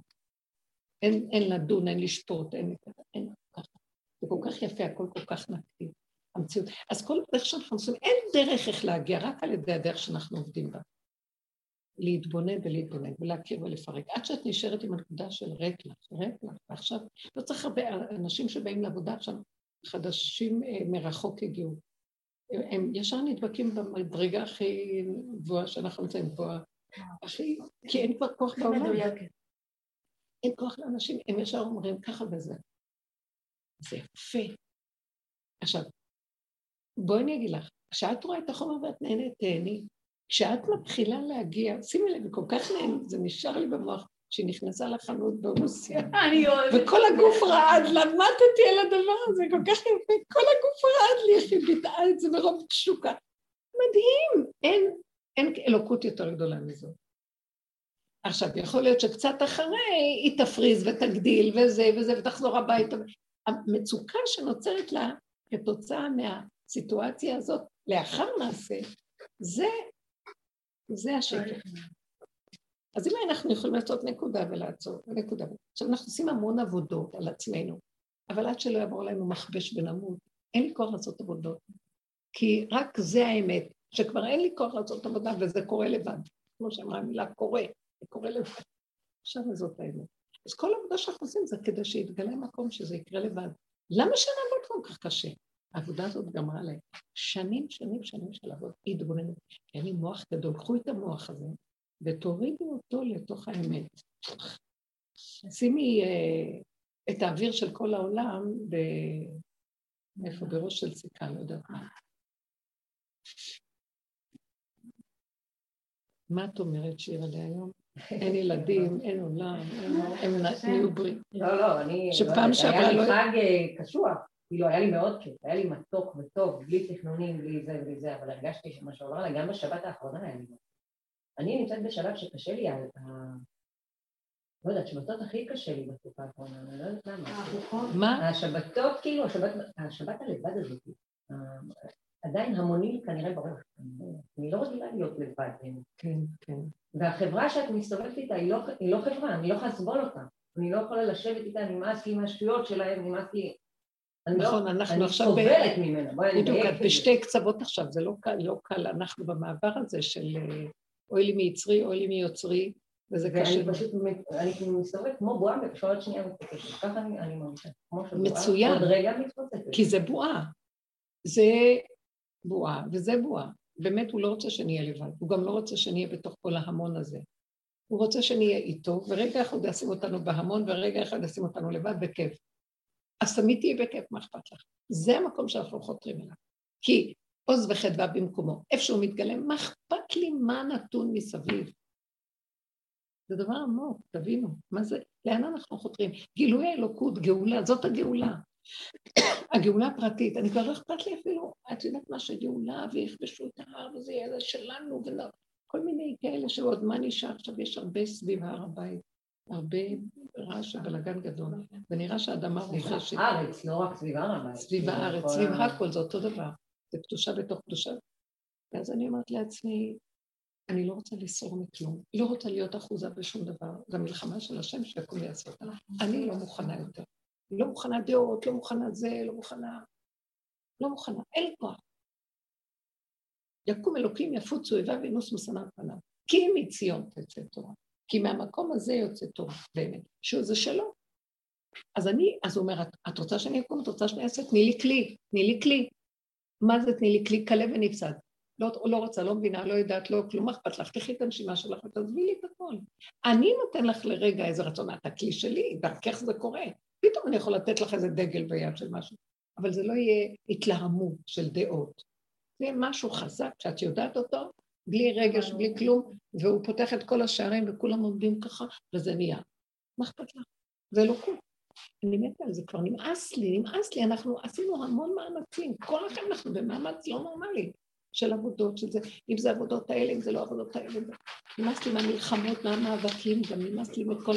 אין, אין לדון, אין לשפוט, אין, אין ככה. זה כל כך יפה, הכל כל כך נקי, המציאות. אז כל דרך שאנחנו עושים, אין דרך איך להגיע, רק על ידי הדרך שאנחנו עובדים בה. להתבונן ולהתבונן ולהכיר ולפרק, עד שאת נשארת עם הנקודה של ריק לך, ריק לך, ועכשיו לא צריך הרבה אנשים שבאים לעבודה עכשיו, חדשים אה, מרחוק הגיעו. הם ישר נדבקים במדרגה הכי גבוהה שאנחנו נמצאים פה, הכי, כי אין כבר כוח בעולם. אין כוח לאנשים, הם ישר אומרים ככה וזה. זה יפה. עכשיו, בואי אני אגיד לך, כשאת רואה את החומר ואת נהנית, תהני. כשאת מתחילה להגיע, שימי לב, כל כך נהנית, זה נשאר לי במוח, כשהיא נכנסה לחנות ברוסיה. אני אוהבת. וכל הגוף רעד, למדתי על הדבר הזה, כל כך יפה, כל הגוף רעד לי, איך היא ביטאה את זה מרוב תשוקה. מדהים, אין, אין אלוקות יותר גדולה מזאת. עכשיו, יכול להיות שקצת אחרי היא תפריז ותגדיל וזה וזה ותחזור הביתה. המצוקה שנוצרת לה כתוצאה מהסיטואציה הזאת לאחר מעשה, זה, זה השקר. אז אם אנחנו יכולים לעשות נקודה ולעצור, נקודה. עכשיו, אנחנו עושים המון עבודות על עצמנו, אבל עד שלא יעבור עלינו מכבש ונמות, אין לי כוח לעשות עבודות. כי רק זה האמת, שכבר אין לי כוח לעשות עבודה וזה קורה לבד. כמו שאמרה המילה קורה, זה קורה לבד. עכשיו זאת האמת. אז כל העבודה שאנחנו עושים זה כדי שיתגלה מקום שזה יקרה לבד. למה שנעבוד כל כך קשה? העבודה הזאת גמרה להם שנים, שנים, שנים של עבוד התבוננות. אין לי מוח גדול, קחו את המוח הזה ותורידו אותו לתוך האמת. שימי אה, את האוויר של כל העולם ב... איפה? בראש של סיכה, לא יודעת מה. מה את אומרת, שירה, להיום? אין ילדים, אין עולם, הם נהיו ברית. לא, לא, אני... שפעם שעברה לא... היה לי חג אה, קשוח, כאילו היה לי מאוד כיף, היה לי מתוק וטוב, בלי תכנונים, בלי זה ובלי זה, אבל הרגשתי שמה שעובר עליי, גם בשבת האחרונה היה לי אני נמצאת בשלב שקשה לי, לא יודעת, שבתות הכי קשה לי בתקופה האחרונה, אני לא יודעת למה. מה? השבתות, כאילו, השבת הלבד הזאת, עדיין המוני כנראה בראש. אני לא רגילה להיות לבד. כן, כן. והחברה שאת מסתובבת איתה היא לא, היא לא חברה, אני לא יכולה לסבול אותה. אני לא יכולה לשבת איתה, נמאס לי עם השטויות שלהם, נמאס לי... נכון, לא, אנחנו עכשיו... אני סובלת ממנה, בואי אני בדיוק, את בשתי קצוות עכשיו, זה לא קל, לא קל, אנחנו במעבר הזה של אה, אוי לי מיצרי, אוי לי מיוצרי, וזה קשה. ואני פשוט, אני מסתובבת כמו בועה ושואלת שנייה מתפוצצת, ככה אני, אני מרגישה, כמו שבועה, מצוין, עוד רגע מתפוצצת. כי זה בועה, זה בועה וזה בועה. באמת הוא לא רוצה שנהיה לבד, הוא גם לא רוצה שנהיה בתוך כל ההמון הזה. הוא רוצה שנהיה איתו, ורגע אחד ישים אותנו בהמון, ורגע אחד ישים אותנו לבד בכיף. אז תמיד תהיה בכיף, מה אכפת לך? זה המקום שאנחנו חותרים אליו. כי עוז וחדווה במקומו, איפה שהוא מתגלם, מה אכפת לי מה נתון מסביב? זה דבר עמוק, תבינו, מה זה, לאן אנחנו חותרים? גילוי האלוקות, גאולה, זאת הגאולה. הגאולה הפרטית, אני כבר לא אכפת לי אפילו, את יודעת מה שגאולה, ויכבשו את ההר וזה יהיה שלנו, ולא, מיני כאלה שעוד מה נשאר, עכשיו יש הרבה סביב הר הבית, הרבה רעש ובלאגן גדול, ונראה שהאדמה רוחשת. סביב הארץ, לא רק סביב הר הבית. סביב הארץ, סביב הכל, זה אותו דבר, זה קדושה בתוך קדושה. ואז אני אומרת לעצמי, אני לא רוצה לסור מכלום, לא רוצה להיות אחוזה בשום דבר, זו מלחמה של השם שיקום ויעשה אותה. אני לא מוכנה יותר. לא מוכנה דעות, לא מוכנה זה, לא מוכנה... לא מוכנה, אין לי כוח. יקום אלוקים יפוץ אויביו וינוס משנא פניו. כי מציון תצא תורה. כי מהמקום הזה יוצא תורה, באמת, שזה שלו. אז אני, אז הוא אומר, את, את רוצה שאני אקום? את רוצה שאני אעשה? תני לי כלי, תני לי כלי. מה זה תני לי כלי? כלה ונפסד. לא, לא רוצה, לא מבינה, לא יודעת, לא כלום, אכפת לך? תחי את הנשימה שלך ותעזבי לי את הכל. אני נותן לך לרגע איזה רצון, את הכלי שלי, דרכך זה קורה. פתאום אני יכול לתת לך איזה דגל ביד של משהו, אבל זה לא יהיה התלהמות של דעות. זה משהו חזק שאת יודעת אותו, בלי רגש, בלי כלום, והוא פותח את כל השערים וכולם עומדים ככה, וזה נהיה. מה אכפת לך? זה לא קורה. אני מתה על זה, כבר נמאס לי, נמאס לי, אנחנו עשינו המון מאמצים, כל לכם אנחנו במאמץ לא נורמלי של עבודות, של זה, אם זה עבודות האלה, אם זה לא עבודות האלה, נמאס לי מהמלחמות, מהמאבקים, גם נמאס לי מכל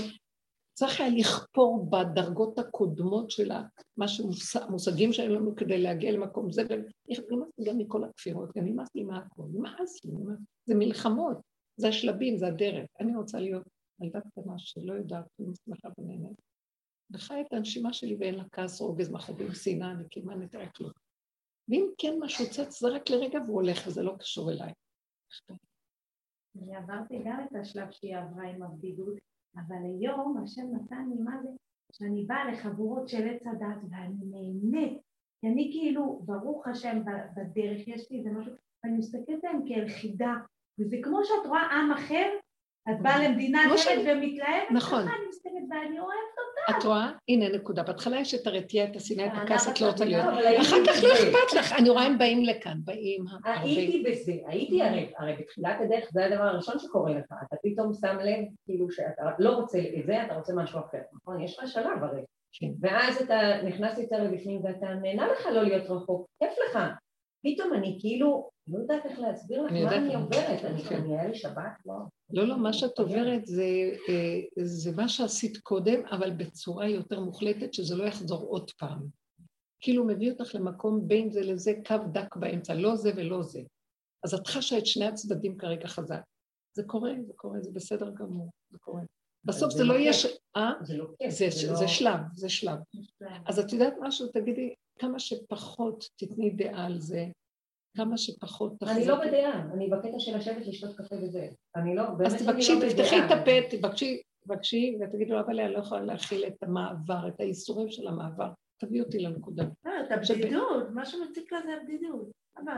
צריך היה לכפור בדרגות הקודמות של מה שמושגים שהיו לנו כדי להגיע למקום זה, ונמאס לי גם מכל הכפירות, גם נמאס לי מהכל, נמאס לי, זה מלחמות, זה השלבים, זה הדרך. אני רוצה להיות ילדה קטנה שלא יודעת, אני שמחה ונהנית. וחי את הנשימה שלי ואין לה כעס, רוגז, מחובים, שנאה, נקימה, נתראה כלום. ואם כן משהו צץ, זה רק לרגע והוא הולך, וזה לא קשור אליי. אני עברתי גם את השלב שהיא עברה עם הבדידות, אבל היום השם נתן לי מה זה, שאני באה לחבורות של עץ הדת ואני נהנית, כי אני כאילו, ברוך השם, בדרך יש לי איזה משהו, ואני מסתכלת עליהם כיחידה, וזה כמו שאת רואה עם אחר, את באה למדינה אחרת ומתלהבת, נכון. אני מסתכלת ואני אוהבת אותה. את רואה? הנה נקודה. בהתחלה יש את הרתיעה, את השנאה, את אה, הכעס, את לא רוצה להיות. אחר כך לא. אכפת לך. אני רואה הם באים לכאן, באים הרבה. הייתי בזה, הייתי הרי, הרי בתחילת הדרך זה הדבר הראשון שקורה לך, אתה פתאום שם לב כאילו שאתה לא רוצה את זה, אתה רוצה משהו אחר, נכון? יש לך שלב הרי. כן. ואז אתה נכנס יותר לבפנים ואתה נהנה לך לא להיות רחוק, כיף לך. פתאום אני כאילו, לא יודעת איך להסביר לך מה. אני עוברת, אני כן. היה לי שבת, לא. לא, לא, מה שאת עוברת זה, אה, זה מה שעשית קודם, אבל בצורה יותר מוחלטת, שזה לא יחזור עוד פעם. כאילו מביא אותך למקום בין זה לזה, קו דק באמצע, לא זה ולא זה. אז את חשה את שני הצדדים כרגע חזק. זה קורה, זה קורה, זה בסדר גמור, זה קורה. בסוף זה לא יהיה... כיף. ש... זה לא לא... זה שלב, זה שלב. אז את יודעת משהו? תגידי, כמה שפחות תתני דעה על זה, כמה שפחות תחזקי. אני לא בדעה, אני בקטע של לשבת לשתות קפה וזה. אני לא, באמת אז אני תבקשי, לא תפתחי את. הפה, תבקשי, תבקשי, ותגידי לו, אבל אני לא יכולה להכיל את המעבר, את האיסורים של המעבר. תביאי אותי לנקודה. לא, את הבדידות, מה שמציק לה זה הבדידות.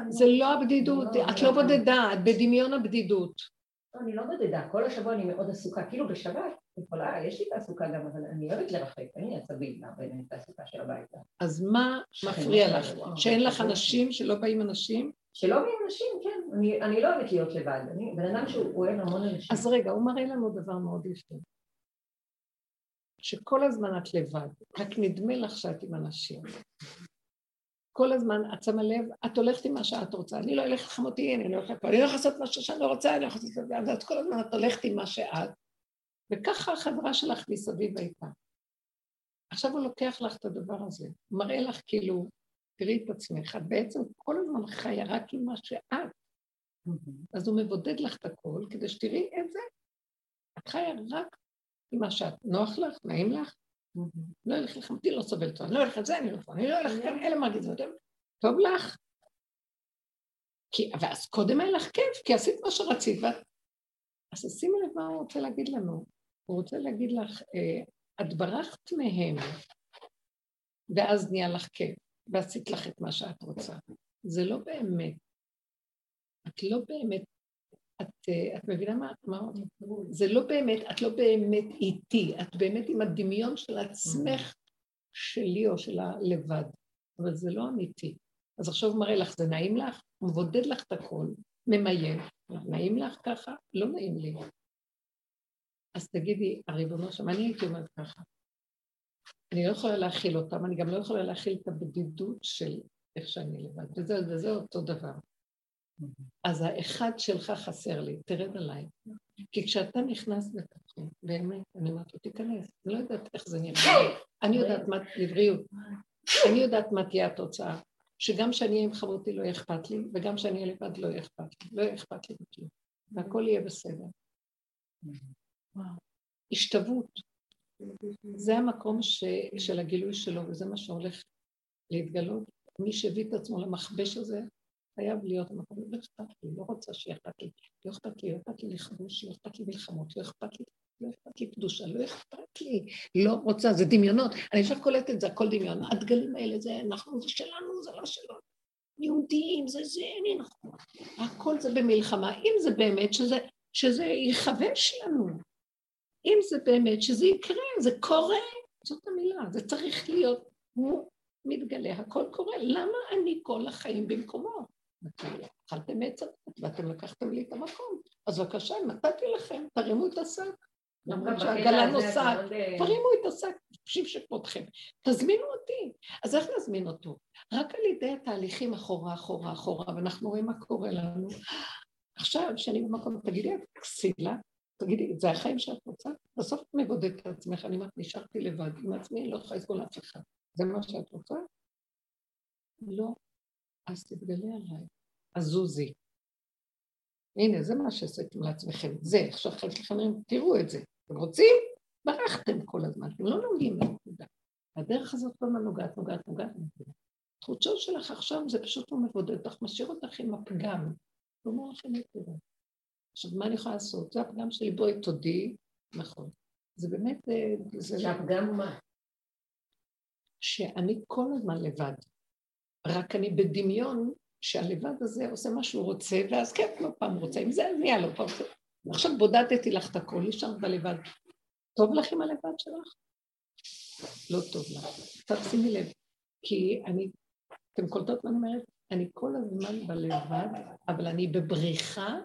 זה לא הבדידות, לא, את לא. לא בודדה, את בדמיון הבדידות. לא, אני לא בודדה, כל השבוע אני מאוד עסוקה, כאילו בשבת, יכולה, יש לי תעסוקה גם, אבל אני אוהבת לרחק, אין לי עצבים בין התעסוקה של הביתה. אז מה מפריע לך? שאין לך. אנשים, שלא באים אנשים? שלא באים אנשים, כן, אני, אני לא אוהבת להיות לבד, אני בן אדם שהוא אוהב המון אנשים. אז רגע, הוא מראה לנו דבר מאוד יפה. שכל הזמן את לבד, רק נדמה לך שאת עם אנשים. כל הזמן את שמה לב, את הולכת עם מה שאת רוצה. אני לא אלך לחמותי, אני לא הולכת פה, אני לא לעשות משהו שאני לא רוצה, אני לא לעשות את זה, אז את כל הזמן את הולכת עם מה שאת, וככה החברה שלך מסביב הייתה. עכשיו הוא לוקח לך את הדבר הזה, הוא מראה לך כאילו, תראי את עצמך, את בעצם כל הזמן חיה רק עם מה שאת. אז הוא מבודד לך את הכל, כדי שתראי את זה. את חיה רק עם מה שאת. נוח לך? נעים לך? לא אלך לחמתי, לא סובל טוב. אני לא אלך את זה, אני לא. אני לא אלך כאן, אלה מרגיזות. טוב לך? כי, ואז קודם היה לך כיף, כי עשית מה שרצית. ואת... אז שימי לב מה הוא רוצה להגיד לנו. הוא רוצה להגיד לך, אה, את ברחת מהם, ואז נהיה לך כיף, ועשית לך את מה שאת רוצה. זה לא באמת. את לא באמת, את, אה, את מבינה מה, מה זה לא באמת, את לא באמת איתי, את באמת עם הדמיון של עצמך, שלי או של הלבד, אבל זה לא אמיתי. אז עכשיו מראה לך, זה נעים לך? הוא מבודד לך את הכל, ממיין, נעים לך ככה? לא נעים לי. אז תגידי, הריבונו שם, אני הייתי אומרת ככה, אני לא יכולה להכיל אותם, אני גם לא יכולה להכיל את הבדידות של איך שאני לבד, וזה, וזה אותו דבר. אז האחד שלך חסר לי, תרד עליי. כי כשאתה נכנס לתוכי, באמת, אני אומרת לו, תיכנס, אני לא יודעת איך זה נראה. אני יודעת מה, לבריאות, אני יודעת מה תהיה התוצאה. שגם שאני אהיה עם חמותי לא אכפת לי, וגם שאני אהיה לבד לא אכפת לי, לא אכפת לי בכלום. והכל יהיה בסדר. השתוות. זה המקום של הגילוי שלו, וזה מה שהולך להתגלות. מי שהביא את עצמו למכבש הזה, חייב להיות במקום, לא אכפת לי, לא רוצה שיהיה אכפת לי, לא אכפת לי, לא אכפת לי לכבוש, לא אכפת לי מלחמות, לא אכפת לי, לא אכפת לי קדושה, לא אכפת לי, לא רוצה, זה דמיונות. אני עכשיו קולטת זה, הכל דמיון. הדגלים האלה, זה אנחנו, זה שלנו, זה לא שלנו. יהודים, זה זה, אני נכון. הכל זה במלחמה. אם זה באמת שזה, שזה יכבש לנו, אם זה באמת שזה יקרה, זה קורה, זאת המילה, זה צריך להיות, הוא מתגלה, הכל קורה. למה אני כל החיים במקומו? אכלתם עץ הדת ואתם לקחתם לי את המקום. אז בבקשה, נתתי לכם, תרימו את השק. למרות שהעגלה נוסעת, תרימו את השק, תקשיב שכמותכם. תזמינו אותי. אז איך נזמין אותו? רק על ידי התהליכים אחורה, אחורה, אחורה, ואנחנו רואים מה קורה לנו. עכשיו, כשאני במקום, תגידי, את כסילה? תגידי, זה החיים שאת רוצה? בסוף את מבודדת את עצמך, אני אומרת, נשארתי לבד עם עצמי, לא יכולה לסבול אף אחד. זה מה שאת רוצה? לא. אז תתגלה עליי. אז זוזי. הנה, זה מה שעשיתם לעצמכם. זה, עכשיו חלקכם אומרים, תראו את זה. אתם רוצים? ברחתם כל הזמן, אתם לא נוגעים בנקודה. הדרך הזאת כל הזמן נוגעת, נוגעת, נוגעת בנקודה. התחושות שלך עכשיו זה פשוט לא מבודד אותך, משאיר אותך עם הפגם. הוא אומר לכם את זה. עכשיו, מה אני יכולה לעשות? זה הפגם שלי, בואי תודי, נכון. זה באמת... אה, זה... שהפגם מה? שאני כל הזמן לבד. רק אני בדמיון שהלבד הזה עושה מה שהוא רוצה, ואז כן, לא פעם רוצה עם זה, אז נהיה לו פעם. עכשיו בודדתי לך את הכל, נשארת בלבד. טוב לך עם הלבד שלך? לא טוב לך. עכשיו שימי לב, כי אני, אתם קולטות מה אני אומרת? אני כל הזמן בלבד, אבל אני בבריחה,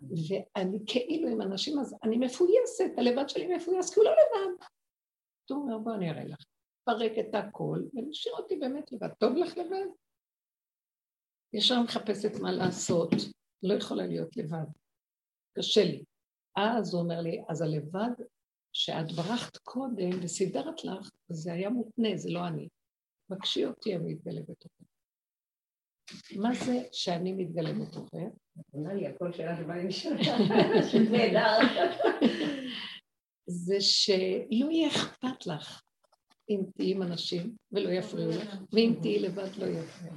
ואני כאילו עם אנשים, אז אני מפויסת, הלבד שלי מפויס, כי הוא לא לבד. הוא אומר, בוא אני אראה לך. פרק את הכל, ונשאיר אותי באמת לבד. טוב לך לבד? ישר מחפשת מה לעשות, לא יכולה להיות לבד. קשה לי. אז הוא אומר לי, אז הלבד שאת ברחת קודם וסידרת לך, זה היה מותנה, זה לא אני. בקשי אותי המתגלה בתוכך. מה זה שאני מתגלה בתוכך? אמרה לי, הכל שאלה שבא לי לשאול נהדר. זה שלא יהיה אכפת לך אם תהיי עם אנשים ולא יפריעו לך, ואם תהיי לבד לא יפריעו.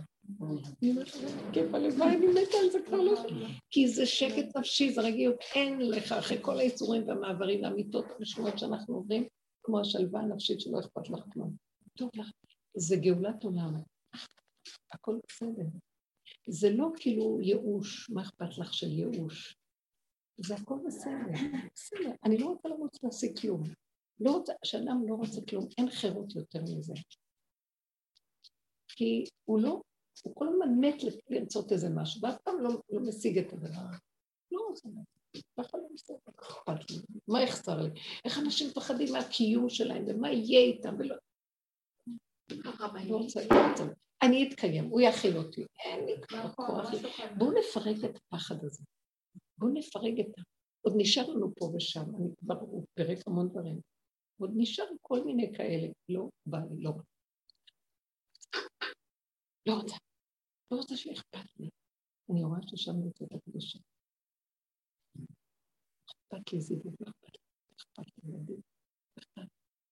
אני מתה על זה כבר לא... כי זה שקט נפשי, זה רגיעות, אין לך, אחרי כל האיסורים והמעברים והמיטות המשמעות שאנחנו עוברים, כמו השלווה הנפשית שלא אכפת לך כלום. טוב לך, זה גאולת עולם. הכל בסדר. זה לא כאילו ייאוש, מה אכפת לך של ייאוש? זה הכל בסדר, בסדר. אני לא רוצה לרוץ להשיג כלום. לא רוצה, כשאדם לא רוצה כלום, אין חירות יותר מזה. כי הוא לא הוא כל הזמן מת לרצות איזה משהו, ואף פעם לא, לא משיג את הדבר הזה. לא רוצה ככה לא מסתכל, אכפת לי, מה יחסר לי? איך אנשים מפחדים מהקיום שלהם, ומה יהיה איתם, ולא... לא לא. אני אתקיים, הוא יכיל אותי, אין לי כבר כוח. בואו נפרק את הפחד הזה. בואו נפרק את ה... עוד נשאר לנו פה ושם, אני כבר, הוא פירק המון דברים. עוד נשאר כל מיני כאלה, לא בא לי, לא. לא רוצה. לא רוצה שאכפת לי. אני רואה ששם נמצאת הקדושה. אכפת לי זיווג, לא אכפת לי, אכפת לי ילדים,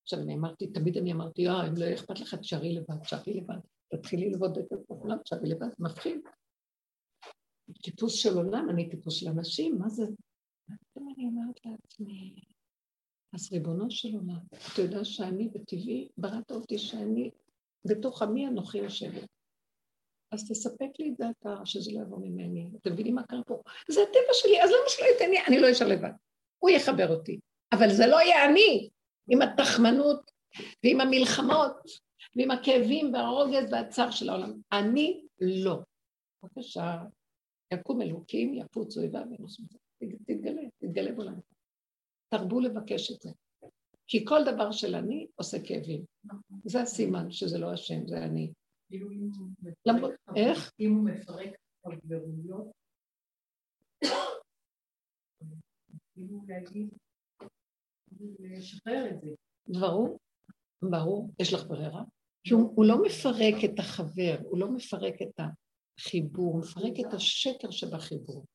עכשיו אני אמרתי, תמיד אני אמרתי, אה, אם לא אכפת לך, תשארי לבד, תשארי לבד. תתחילי לבודד את העולם, תשארי לבד, מפחיד. טיפוס של עולם, אני טיפוס של אנשים, מה זה? פתאום אני אומרת לעצמי, אז ריבונו של עולם, אתה יודע שאני בטבעי, בראת אותי שאני, בתוך עמי אנוכי יושבת. אז תספק לי את דעתה שזה לא יבוא ממני. אתם מבינים מה קרה פה? זה הטבע שלי, אז למה שלא ייתן לי? אני לא אשאר לבד. הוא יחבר אותי. אבל זה לא יהיה אני, עם התחמנות ועם המלחמות ועם הכאבים והרוגז והצער של העולם. אני לא. בבקשה, יקום אלוקים, יפוץ אויביו ונוסו תתגלה, תתגלה בעולם. תרבו לבקש את זה. כי כל דבר של אני עושה כאבים. זה הסימן שזה לא השם, זה אני. כאילו איך? אם הוא מפרק חברויות, כאילו להגיד, לשחרר את זה. ברור, ברור, יש לך ברירה. הוא לא מפרק את החבר, הוא לא מפרק את החיבור, הוא מפרק את השקר שבחיבור.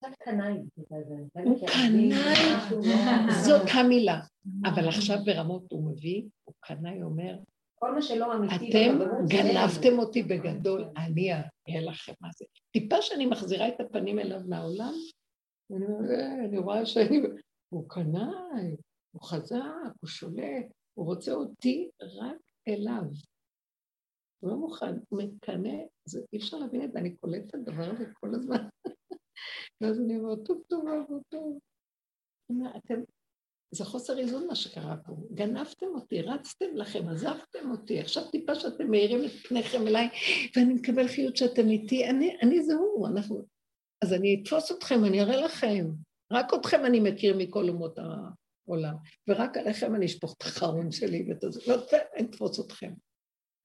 הוא קנאי, זאת המילה. אבל עכשיו ברמות הוא מביא, הוא קנאי אומר, כל מה שלא אמיתי... אתם גנבתם אותי בגדול, אני אראה לכם מה זה. טיפה שאני מחזירה את הפנים אליו מהעולם, אני רואה שאני... הוא קנאי, הוא חזק, הוא שולט, הוא רוצה אותי רק אליו. הוא לא מוכן, הוא מקנא, אי אפשר להבין את זה, אני קולטת את הדבר הזה כל הזמן. ואז אני אומרת, טוב, טוב, טוב, טוב. אתם זה חוסר איזון מה שקרה פה. גנבתם אותי, רצתם לכם, עזבתם אותי, עכשיו טיפה שאתם מאירים את פניכם אליי, ואני מקבל חיות שאתם איתי, אני, אני זה הוא, אנחנו... אז אני אתפוס אתכם, אני אראה לכם. רק אתכם אני מכיר מכל אומות העולם, ורק עליכם אני אשפוך את החרון שלי ואת זה, לא, אני אתפוס אתכם.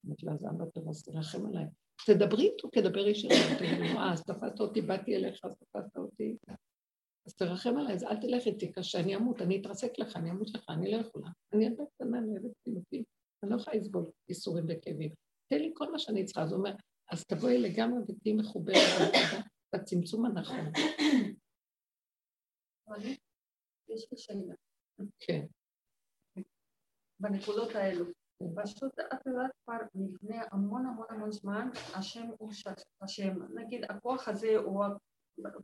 אמרתי לה, אז אבא טוב, אז תרחם עליי. תדברי איתו כדבר ישיר, אה, אז תפסת אותי, באתי אליך, אז תפסת אותי. אז תרחם עליי, אז אל תלך איתי, כשאני אמות, אני אתרסק לך, אני אמות לך, אני לא יכולה. אני ילדה קטנה, אני אוהבת פינוקים, אני לא יכולה לסבול איסורים וכאבים. תן לי כל מה שאני צריכה. אז הוא אומר, אז תבואי לגמרי ותהיי מחוברת בצמצום הנכון. יש לי שאלה. כן. בנקודות האלו. פשוט את יודעת כבר לפני המון המון המון זמן, השם הוא השם. נגיד הכוח הזה הוא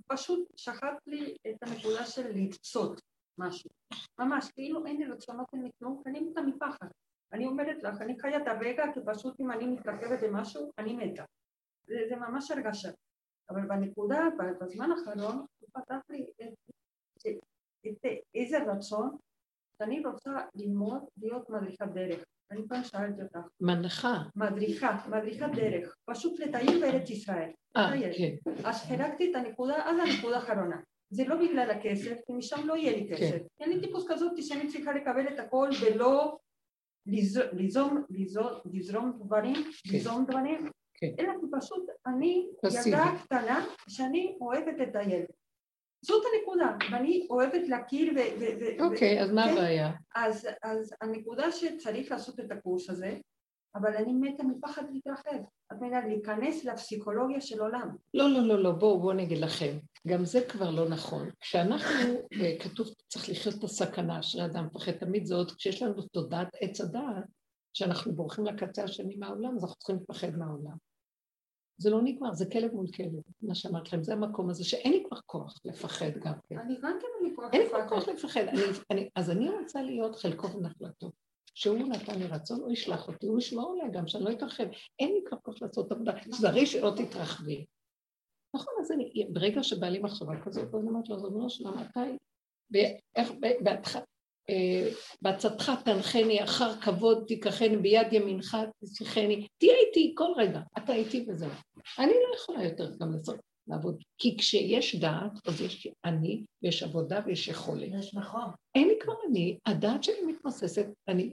פשוט שכחת לי את הנקודה של לרצות משהו. ממש, כאילו אין לי רצונות, אין לי כלום, אני מתה מפחד. אני אומרת לך, אני חיה את הרגע, כי פשוט אם אני מתרכבת במשהו, אני מתה. זה, זה ממש הרגשה. אבל בנקודה, בזמן האחרון, הוא פתח לי את, את, את איזה רצון שאני רוצה ללמוד להיות מדריכת דרך. אני פעם שאלתי אותך. מנחה. מדריכה, מדריכת דרך. פשוט לטייל בארץ ישראל. אה, כן. אז חילקתי את הנקודה עד הנקודה האחרונה. זה לא בגלל הכסף, כי משם לא יהיה לי כסף. כן. כי אני טיפוס כזאת שאני צריכה לקבל את הכל ולא ליזום, ליזום, דברים, כן. ליזום דברים, כן. אלא פשוט אני. ילדה קטנה שאני אוהבת לטייל. זאת הנקודה, ואני אוהבת להכיר ו... אוקיי, אז מה כן? הבעיה? אז, אז הנקודה שצריך לעשות את הקורס הזה, אבל אני מתה מפחד להתרחב. את מבינה, להיכנס לפסיכולוגיה של עולם. לא, לא, לא, לא, בואו, בואו נגיד לכם. גם זה כבר לא נכון. כשאנחנו, אה, כתוב, צריך לחיות את הסכנה, אשרי אדם מפחד תמיד עוד, כשיש לנו תודעת עץ הדעת, שאנחנו בורחים לקצה השני מהעולם, אז אנחנו צריכים לפחד מהעולם. זה לא נגמר, זה כלב מול כלב, מה שאמרתי לכם, זה המקום הזה שאין לי כבר כוח לפחד גם כן. אני גם כן אין לי כוח אין לי כבר לפחד. כוח לפחד. אני, אני, אז אני רוצה להיות חלקו ונחלתו. שהוא נתן לי רצון, הוא ישלח אותי, הוא ישמור עליי גם, שאני לא אתרחב. אין לי כבר כוח לעשות עבודה, זרי שלא תתרחבי. נכון, אז אני, ברגע שבא לי מחשבה כזאת, אז אומרת לו, ריבונו שלום, מתי, ואיך, ב- בהתח- בעצתך תנחני, אחר כבוד תיקחני, ביד ימינך תשיחני, תהיה איתי כל רגע, אתה איתי וזהו. אני לא יכולה יותר גם לעשות, לעבוד, כי כשיש דעת, אז יש אני, ויש עבודה ויש יכולת. יש נכון. אין לי כבר אני, הדעת שלי מתמוססת, אני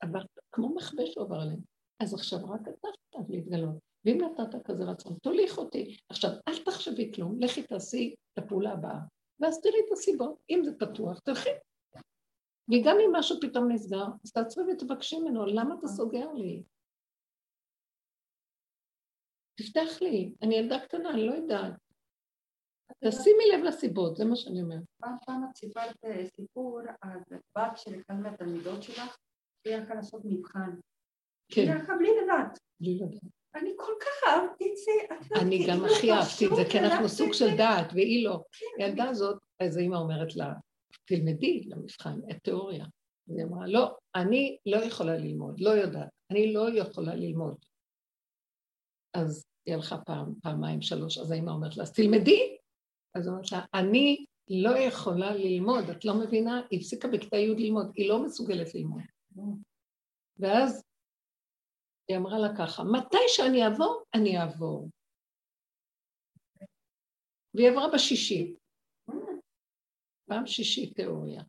עבר, כמו מכבש עובר עליהם. אז עכשיו רק אתה חייב להתגלות. ואם נתת כזה רצון, תוליך אותי. עכשיו, אל תחשבי כלום, לכי תעשי את הפעולה הבאה, ואז תראי את הסיבות. אם זה פתוח, תלכי. וגם אם משהו פתאום נסגר, אז תעצרי ותבקשי ממנו, למה אתה סוגר לי? תפתח לי, אני ילדה קטנה, אני לא יודעת. תשימי לב לסיבות, זה מה שאני אומרת. פעם פעם את סיפרת אה, סיפור על בת של אחד מהתלמידות שלך, היא הלכה לעשות מבחן. היא כן, הלכה בלי לדעת. בלי לדעת. אני כל כך אהבתי את זה. יודעת, אני גם כאילו הכי אהבתי את זה, כי אנחנו סוג של. דעת, והיא לא. כן, הילדה הזאת, אז האמא אומרת לה, תלמדי למבחן את תיאוריה. אז היא אמרה, לא, אני לא יכולה ללמוד, לא יודעת, אני לא יכולה ללמוד. אז היא הלכה פעם, פעמיים, שלוש, אז האמא אומרת לה, אז תלמדי. אז היא אומרת לה, אני לא יכולה ללמוד, את לא מבינה? היא הפסיקה בכיתה י' ללמוד, היא לא מסוגלת ללמוד. ואז היא אמרה לה ככה, מתי שאני אעבור, אני אעבור. והיא עברה בשישי. פעם שישית תיאוריה.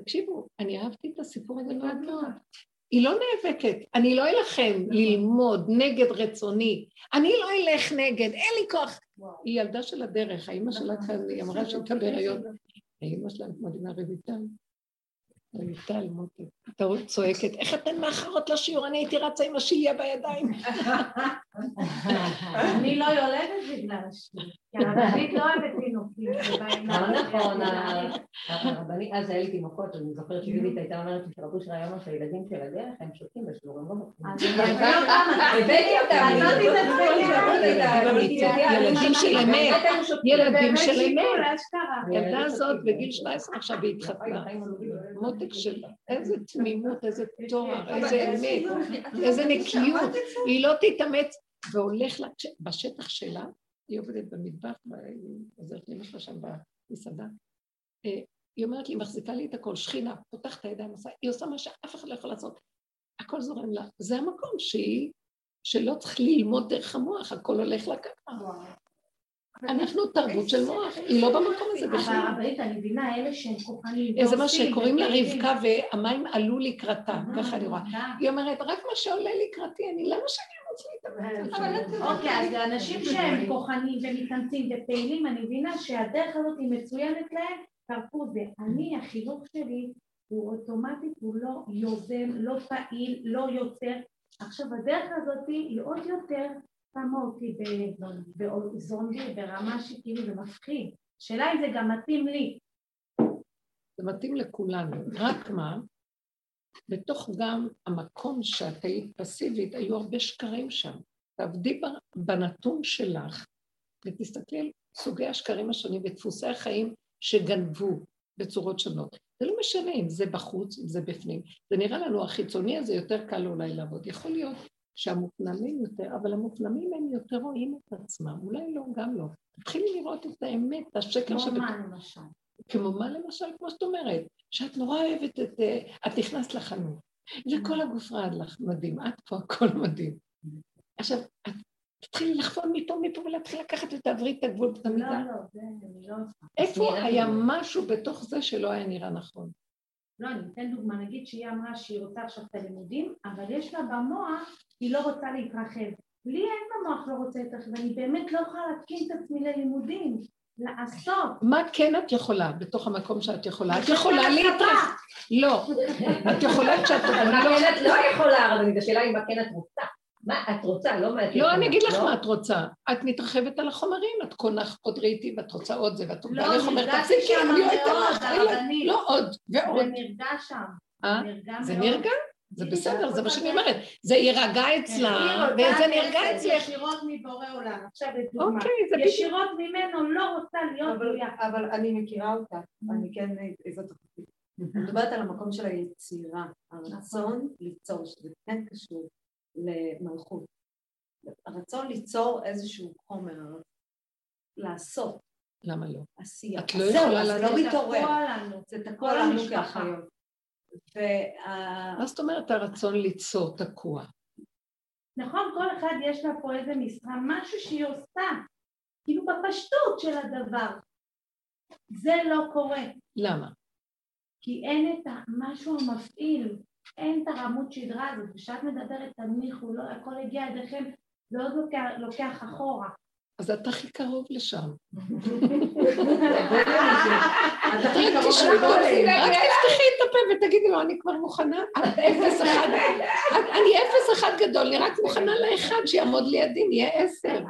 תקשיבו, אני אהבתי את הסיפור הזה מאוד מאוד. היא לא נאבקת, אני לא אלחם ללמוד נגד רצוני, אני לא אלך נגד, אין לי כוח. היא ילדה של הדרך, האימא שלה כאן, היא אמרה שהייתה בהיריון. האימא שלה מדהימה רויטל. רויטל, מוטי, אתה צועקת, איך אתן מאחרות לשיעור? אני הייתי רצה עם השיליה בידיים. אני לא יולדת בגלל השיר, כי הרבנית לא אוהבת תינוקים. זה. לא נכון, הרבנית, אז היה לי תינוקות, אני זוכרת שיהודית הייתה אומרת לי שרבו של היום שהילדים של הדרך הם שותקים בשיעור, הם לא מוכנים. אביא אותם, הבאתי אותם, ילדים של אמת, ילדים של אמת. הילדה הזאת בגיל 17 עכשיו היא התחתנה. לא מותק של איזה תמימות, איזה תואר, איזה אמת, איזה יודעת נקיות. היא לא תתאמץ, והולך לה, בשטח שלה, היא עובדת במטבח, והיא עוזרת לאמא שלה שם במסעדה. אה, היא אומרת לי, מחזיקה לי את הכל, שכינה, פותחת את הידיים, היא עושה מה שאף אחד לא יכול לעשות. הכל זורם לה. זה המקום שהיא, שלא צריך ללמוד דרך המוח, הכל הולך לה ככה. אנחנו תרבות של מוח, היא לא במקום הזה אבל בכלל. הרבנית, אני מבינה, אלה שהם כוחנים. איזה מה שקוראים לה. רבקה והמים עלו לקראתה, אה, ככה אני רואה. אה. היא אומרת, רק מה שעולה לקראתי, אני, למה שאני רוצה? אבל את יודעת, אוקיי, אז לאנשים שהם כוחנים ומתאמצים ופעילים, אני מבינה שהדרך הזאת היא מצוינת להם, תרפו זה. אני, החינוך שלי הוא אוטומטית, הוא לא יוזם, לא פעיל, לא יוצר. עכשיו, הדרך הזאת היא עוד יותר שמה אותי ב- בזומבי, ברמה שכאילו זה מפחיד. שאלה אם זה גם מתאים לי. זה מתאים לכולנו, רק מה, בתוך גם המקום שאת היית פסיבית, היו הרבה שקרים שם. תעבדי בנתון שלך, ותסתכלי על סוגי השקרים השונים ודפוסי החיים שגנבו בצורות שונות. זה לא משנה אם זה בחוץ, אם זה בפנים. זה נראה לנו החיצוני הזה יותר קל אולי לעבוד. יכול להיות שהמופנמים יותר, אבל המופנמים הם יותר רואים את עצמם, אולי לא, גם לא. תתחילי לראות את האמת, את השקר שבתוך... כמו מה למשל? כמו מה למשל, כמו שאת אומרת, שאת נורא אוהבת את... אה, את נכנסת לחנות, וכל הגוף רעד לך, מדהים, את פה הכל מדהים. עכשיו, את תתחילי לחפון מפה מפה ולהתחיל לקחת ותעברי את הגבול ואת המידה. לא, לא, זה אני לא. איפה היה משהו בתוך זה שלא היה נראה נכון? לא, אני אתן דוגמה, נגיד שהיא אמרה שהיא רוצה עכשיו את הלימודים, אבל יש לה במוח, היא לא רוצה להתרחב. לי אין במוח לא רוצה להתרחב, אני באמת לא יכולה להתקין את עצמי ללימודים. לעשות. מה כן את יכולה בתוך המקום שאת יכולה? את יכולה להתרחב. לא. את יכולה כשאת... את לא יכולה, אבל השאלה היא מה כן את רוצה. מה את רוצה, לא מה את. לא, אני אגיד לך לא? מה את רוצה. את מתרחבת על החומרים, את קונה עוד ראיתי ואת רוצה עוד זה, ואת לא, נרגשתי שם מאוד, לא עוד, ועוד. זה נרגש שם. אה? זה נרגע? זה בסדר, זה מה שאני אומרת. זה יירגע כן, אצלה, וזה נרגע אצלך. ישירות מבורא עולם. עכשיו לדוגמה. אוקיי, ישירות ממנו לא רוצה להיות בריאה. אבל אני מכירה אותה, אני כן, זאת אני מדברת על המקום של היצירה, הרצון ליצור, שזה כן קשור למלכות. הרצון ליצור איזשהו חומר, לעשות. למה לא? עשייה. את לא יכולה לעשות. זה לא מתעורר. זה תקוע לנו כאחיות. מה זאת אומרת הרצון ליצור תקוע? נכון, כל אחד יש לה פה איזה משרה, משהו שהיא עושה, כאילו בפשטות של הדבר. זה לא קורה. למה? כי אין את המשהו המפעיל, אין את הרמות שדרה הזאת, וכשאת מדברת תנמיכו, לא, הכל הגיע לידיכם, לא לוקח, לוקח אחורה. אז את הכי קרוב לשם. את הכי קרוב לגולם. רק תפתחי את הפה ותגידי לו, אני כבר מוכנה, אפס אחד, אני אפס אחד גדול, אני רק מוכנה לאחד שיעמוד לידי, נהיה עשר.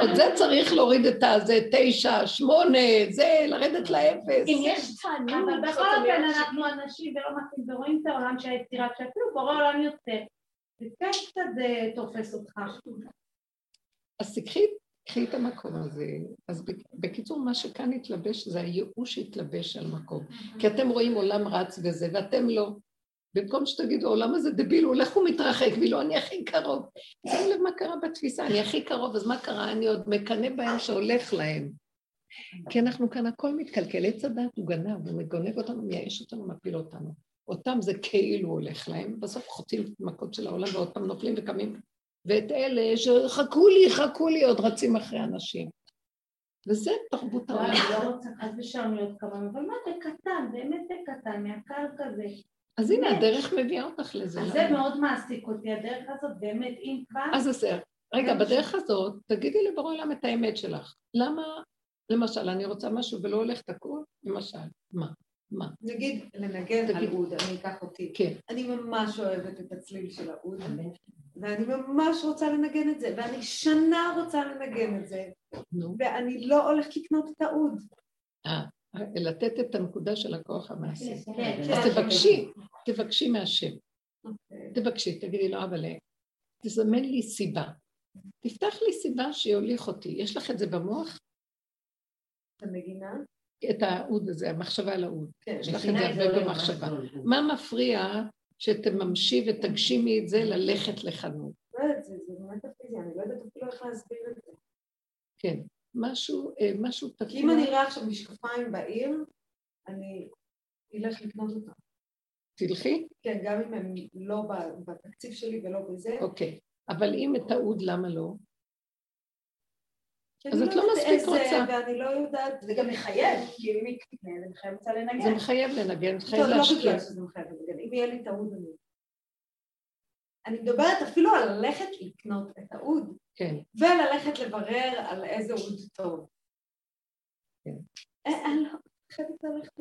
עוד זה צריך להוריד את הזה, תשע, שמונה, זה, לרדת לאפס. אם יש צענים, אבל בכל אופן אנחנו אנשים ולא מתאים, ורואים את העולם שהיצירה, שאפילו בורא עולם יוצא, זה קצת תופס אותך. אז תקחי, תקחי את המקום הזה. אז בקיצור, מה שכאן התלבש זה הייאוש שהתלבש על מקום. כי אתם רואים עולם רץ וזה, ואתם לא. במקום שתגידו, העולם הזה דביל, הוא הולך ומתרחק, ואילו אני הכי קרוב. שים לב מה קרה בתפיסה, אני הכי קרוב, אז מה קרה? אני עוד מקנא בהם שהולך להם. כי אנחנו כאן, הכל מתקלקל. עץ הדת הוא גנב, הוא מגונב אותנו, מייאש אותנו, מפיל אותנו. אותם זה כאילו הולך להם, בסוף חוטאים מכות של העולם ועוד פעם נופלים וקמים ואת אלה שחכו לי, חכו לי, עוד רצים אחרי אנשים. וזה תרבות העולם. אני לא רוצה חס ושלום להיות כמוהם, אבל מה זה קטן, באמת זה קטן, מהקל כזה. אז הנה, הדרך מביאה אותך לזה. אז זה מאוד מעסיק אותי, הדרך הזאת באמת, אם כבר... אז זה, רגע, בדרך הזאת, תגידי לבורא עולם את האמת שלך. למה, למשל, אני רוצה משהו ולא הולך תקוע? למשל, מה? מה? נגיד, לנגן על אוד, אני אקח אותי. כן. אני ממש אוהבת את הצליל של האוד. ואני ממש רוצה לנגן את זה, ואני שנה רוצה לנגן את זה, ואני לא הולכת לקנות את האוד. אה, לתת את הנקודה של הכוח המעשי. כן, כן, אז כן. תבקשי, תבקשי מהשם. אוקיי. תבקשי, תגידי לו, אבל תזמן לי סיבה. תפתח לי סיבה שיוליך אותי. יש לך את זה במוח? את המגינה? את האוד הזה, המחשבה על האוד. יש לך את זה הרבה במחשבה. מה מפריע שתממשי ותגשימי את זה ללכת לחנות. לא יודעת, זה באמת הפיזי, אני לא יודעת אפילו איך להסביר את זה. כן, משהו, אה, משהו תקוע. אם אני אראה עכשיו משקפיים בעיר, אני אלך לקנות אותם. תלכי? כן, גם אם הם לא בתקציב שלי ולא בזה. אוקיי, אבל אם טעות, למה לא? אז את לא מספיק רוצה. ואני לא יודעת, זה גם מחייב, כי אם היא תקנה, זה מחייב אותה לנגן. זה מחייב לנגן, זה מחייב להשקיע. לא בגלל שזה מחייב לנגן, אם יהיה לי טעות אני... אני מדברת אפילו על ללכת לקנות את האוד. כן. וללכת לברר על איזה אוד טוב. כן. אה, אני לא חייבת ללכת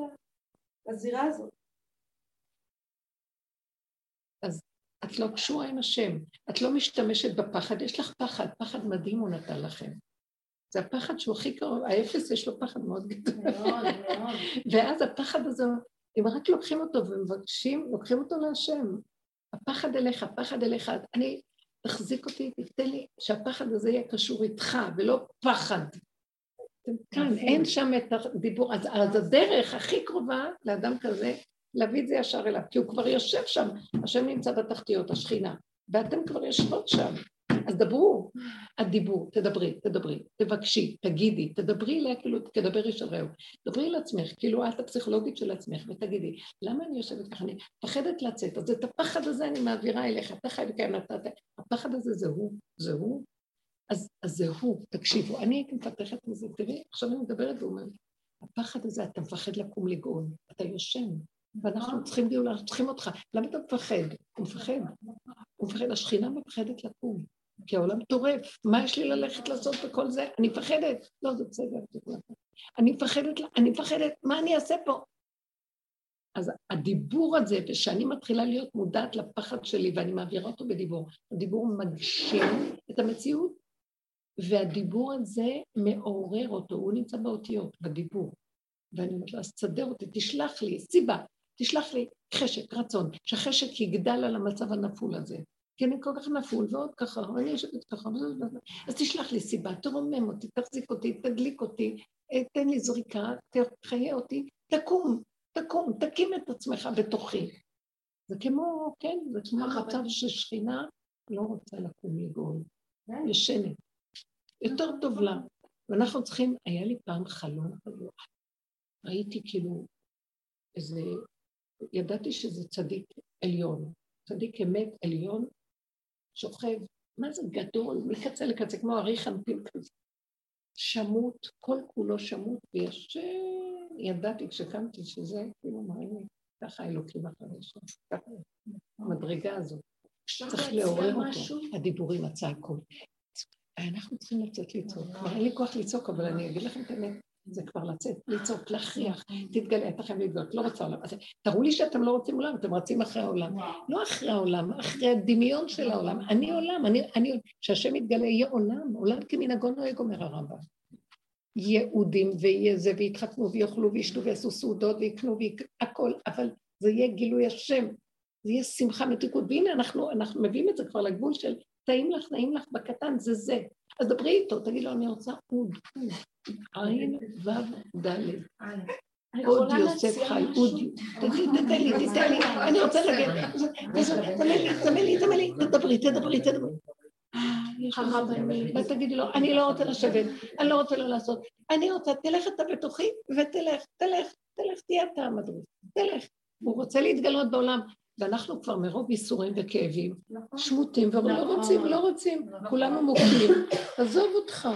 לזירה הזאת. אז את לא קשורה עם השם, את לא משתמשת בפחד, יש לך פחד, פחד מדהים הוא נתן לכם. זה הפחד שהוא הכי קרוב, האפס יש לו פחד מאוד גדול. מאוד, מאוד. ואז הפחד הזה, אם רק לוקחים אותו ומבקשים, לוקחים אותו להשם. הפחד אליך, הפחד אליך. אני, תחזיק אותי, תתן לי שהפחד הזה יהיה קשור איתך, ולא פחד. כאן, אין שם את הדיבור, אז, אז הדרך הכי קרובה לאדם כזה, להביא את זה ישר אליו, כי הוא כבר יושב שם, השם נמצא בתחתיות, השכינה, ואתם כבר יושבות שם. אז דברו, הדיבור, תדברי, תדברי, תבקשי, תגידי, תדברי אליה כאילו תדבר איש על רעהו. דברי לעצמך, כאילו את הפסיכולוגית של עצמך, ותגידי, למה אני יושבת ככה? אני מפחדת לצאת, אז את הפחד הזה אני מעבירה אליך, אתה חי וקיים נתת, הפחד הזה זה הוא, זה הוא, אז, אז זה הוא, תקשיבו, אני הייתי מפתחת מזה, תראי, עכשיו אני מדברת ואומרת, הפחד הזה, אתה מפחד לקום לגאול, אתה יושן, ואנחנו צריכים גאולה, אנחנו צריכים אותך. למה אתה מפחד? הוא מפחד. הוא מפחד, השכינה מפחדת לקום. כי העולם טורף, מה יש לי ללכת לעשות בכל זה? אני מפחדת. לא, זה בסדר. אני מפחדת, אני מפחדת, מה אני אעשה פה? אז הדיבור הזה, ושאני מתחילה להיות מודעת לפחד שלי ואני מעבירה אותו בדיבור, הדיבור מגשים את המציאות, והדיבור הזה מעורר אותו, הוא נמצא באותיות, בדיבור. ואני אומרת לו, אז תסדר אותי, תשלח לי סיבה, תשלח לי חשק, רצון, שהחשק יגדל על המצב הנפול הזה. כי אני כל כך נפול ועוד ככה, ואני יושבת ככה, אז תשלח לי סיבה, תרומם אותי, תחזיק אותי, תדליק אותי, אה, תן לי זריקה, תחיה אותי, תקום, תקום, תקים את עצמך בתוכי. זה כמו, כן, זה כמו מצב ששכינה לא רוצה לקום לגאול, כן. ישנת. יותר טוב לה. ואנחנו צריכים, היה לי פעם חלום ראיתי כאילו איזה, ידעתי שזה צדיק עליון, צדיק אמת עליון, שוכב, מה זה גדול, מקצה לקצה, כמו אריך אנפין כזה. שמות, כל כולו שמות, ויש... ידעתי כשקמתי שזה, כאילו מראים לי, ככה אלוקים אחרי שם, ככה המדרגה הזאת. צריך לעורר אותו, הדיבורים, הצעקות. אנחנו צריכים לצאת לצעוק. כבר אין לי כוח לצעוק, אבל אני אגיד לכם את האמת, זה כבר לצאת, לצעוק, להכריח, תתגלה, אתה חייב להתגלות, לא רוצה עולם. תראו לי שאתם לא רוצים עולם, אתם רצים אחרי העולם. לא אחרי העולם, אחרי הדמיון של העולם. אני עולם, אני, אני, שהשם יתגלה, יהיה עולם, עולם כמנהגו נוהג, אומר הרמב"ם. יהודים ויהיה זה, ויתחתנו ויאכלו וישתו ויעשו סעודות ויקנו והכל, אבל זה יהיה גילוי השם, זה יהיה שמחה מתיקות. והנה אנחנו, אנחנו מביאים את זה כבר לגבול של טעים לך, נעים לך בקטן, זה זה. אז דברי איתו, תגיד לו, אני רוצה עוד, עין ו' ד'. עוד יוסף חי, עוד, תתן לי, תתן לי, אני רוצה להגיד, תזמן לי, תזמן לי, תדברי, תדברי, תדברי. ותגידי לו, אני לא רוצה לשבת, אני לא רוצה לא לעשות, אני רוצה, תלך אתה בתוכי ותלך, תלך, תלך, תהיה אתה המדריך, תלך. הוא רוצה להתגלות בעולם, ואנחנו כבר מרוב ייסורים וכאבים, נכון. שמוטים, ולא נכון. רוצים, לא רוצים, נכון. כולנו מוכים, עזוב אותך.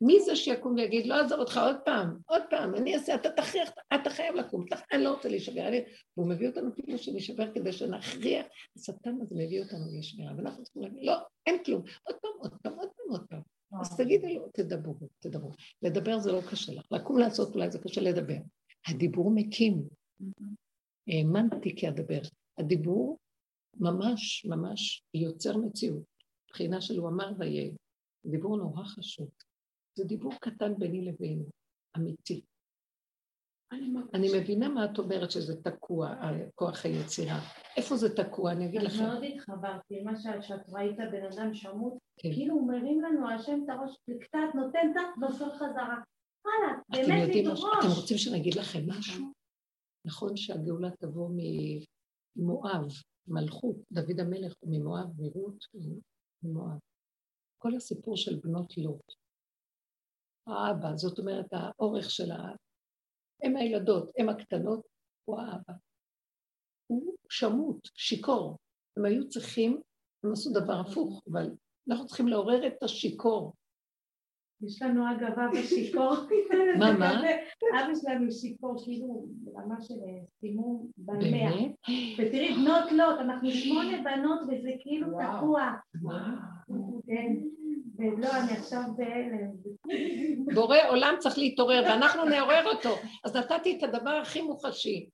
מי זה שיקום ויגיד, לא אעזוב אותך עוד פעם, עוד פעם, אני אעשה, אתה תכריח, אתה חייב לקום, אני לא רוצה להישבר. והוא מביא אותנו כאילו שנשבר כדי שנכריח, השטן הזה מביא אותנו להישבר, ואנחנו צריכים להגיד, לא, אין כלום, עוד פעם, עוד פעם, עוד פעם, עוד פעם. אז תגידי לו, תדברו, תדברו. לדבר זה לא קשה לך, לקום לעשות אולי זה קשה לדבר. הדיבור מקים. האמנתי כי אדבר. הדיבור ממש ממש יוצר מציאות. מבחינה של הוא אמר ויהיה. דיבור נורא חשוב. זה דיבור קטן ביני לבינו, אמיתי. אני מבינה מה את אומרת שזה תקוע, כוח היצירה. איפה זה תקוע? אני אגיד לכם. אני מאוד התחברתי למה שאת ראית בן אדם שמות, כן. כאילו מרים לנו השם את הראש קצת, נותן קצת, נופל חזרה. וואלה, באמת לדרוש. אתם רוצים שאני אגיד לכם משהו? נכון שהגאולה תבוא ממואב, מלכות, דוד המלך הוא ממואב, מרות, ממואב. כל הסיפור של בנות לוט. האבא, זאת אומרת האורך של ה... הם הילדות, הם הקטנות, הוא האבא. הוא שמוט, שיכור. הם היו צריכים, הם עשו דבר הפוך, אבל אנחנו צריכים לעורר את השיכור. יש לנו אגב אבא שיכור. מה, מה? אבא שלנו שיכור, כאילו ברמה של סימום במאה. ותראי, בנות לוט, אנחנו שמונה בנות וזה כאילו תקוע. כן. ולא, אני עכשיו בהלם. בורא עולם צריך להתעורר, ואנחנו נעורר אותו. אז נתתי את הדבר הכי מוחשי.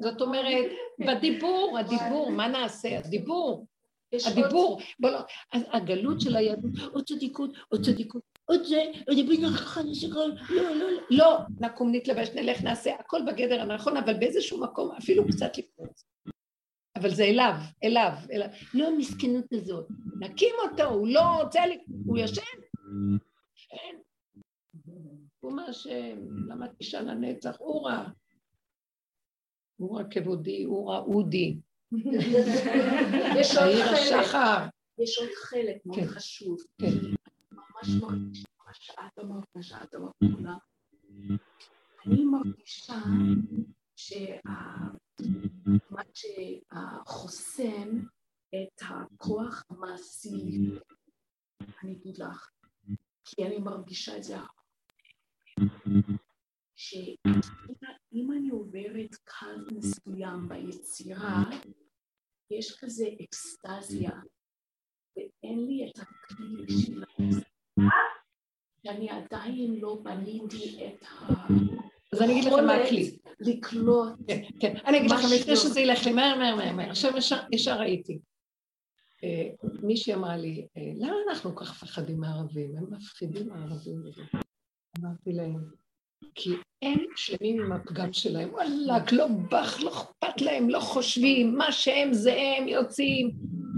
זאת אומרת, בדיבור, הדיבור, מה נעשה? הדיבור. הדיבור, בוא לא, הגלות של היהדות, עוד צדיקות, עוד צדיקות, עוד זה, עוד יבין לך שכל, לא, לא, לא, לא, נקום, נתלבש, נלך, נעשה, הכל בגדר הנכון, אבל באיזשהו מקום אפילו קצת לקפוץ. אבל זה אליו, אליו, אליו. לא המסכנות הזאת. נקים אותו, הוא לא רוצה, לי, הוא ישן. ישן. הוא מה השם, למה תשען הנצח? אורה. אורה כבודי, אורה אודי. יש עוד חלק. יש עוד חלק מאוד כן. חשוב. ממש מרגישה מה שאת אמרת, מה שאת אמרת כולה. אני מרגישה שה- מה שחוסם את הכוח המעשי, אני אגיד לך, כי אני מרגישה את זה, שאם אני עוברת קו מסוים ביצירה, יש כזה אקסטזיה, ואין לי את הכלי של האקסטזיה, שאני עדיין לא בניתי את אז אני אגיד לכם מה הכלי. לקלוט. כן, כן. אני אגיד לכם. לפני שזה ילך לי מהר, מהר, מהר, מהר. עכשיו ישר- ראיתי. אה, מישהי אמרה לי, אה, למה אנחנו כל כך מפחדים מהערבים? הם מפחידים הערבים וזה. אמרתי להם, כי הם שלמים עם הפגם שלהם. וואלכ, לא בח, לא אכפת להם, לא חושבים, מה שהם זה הם, יוצאים,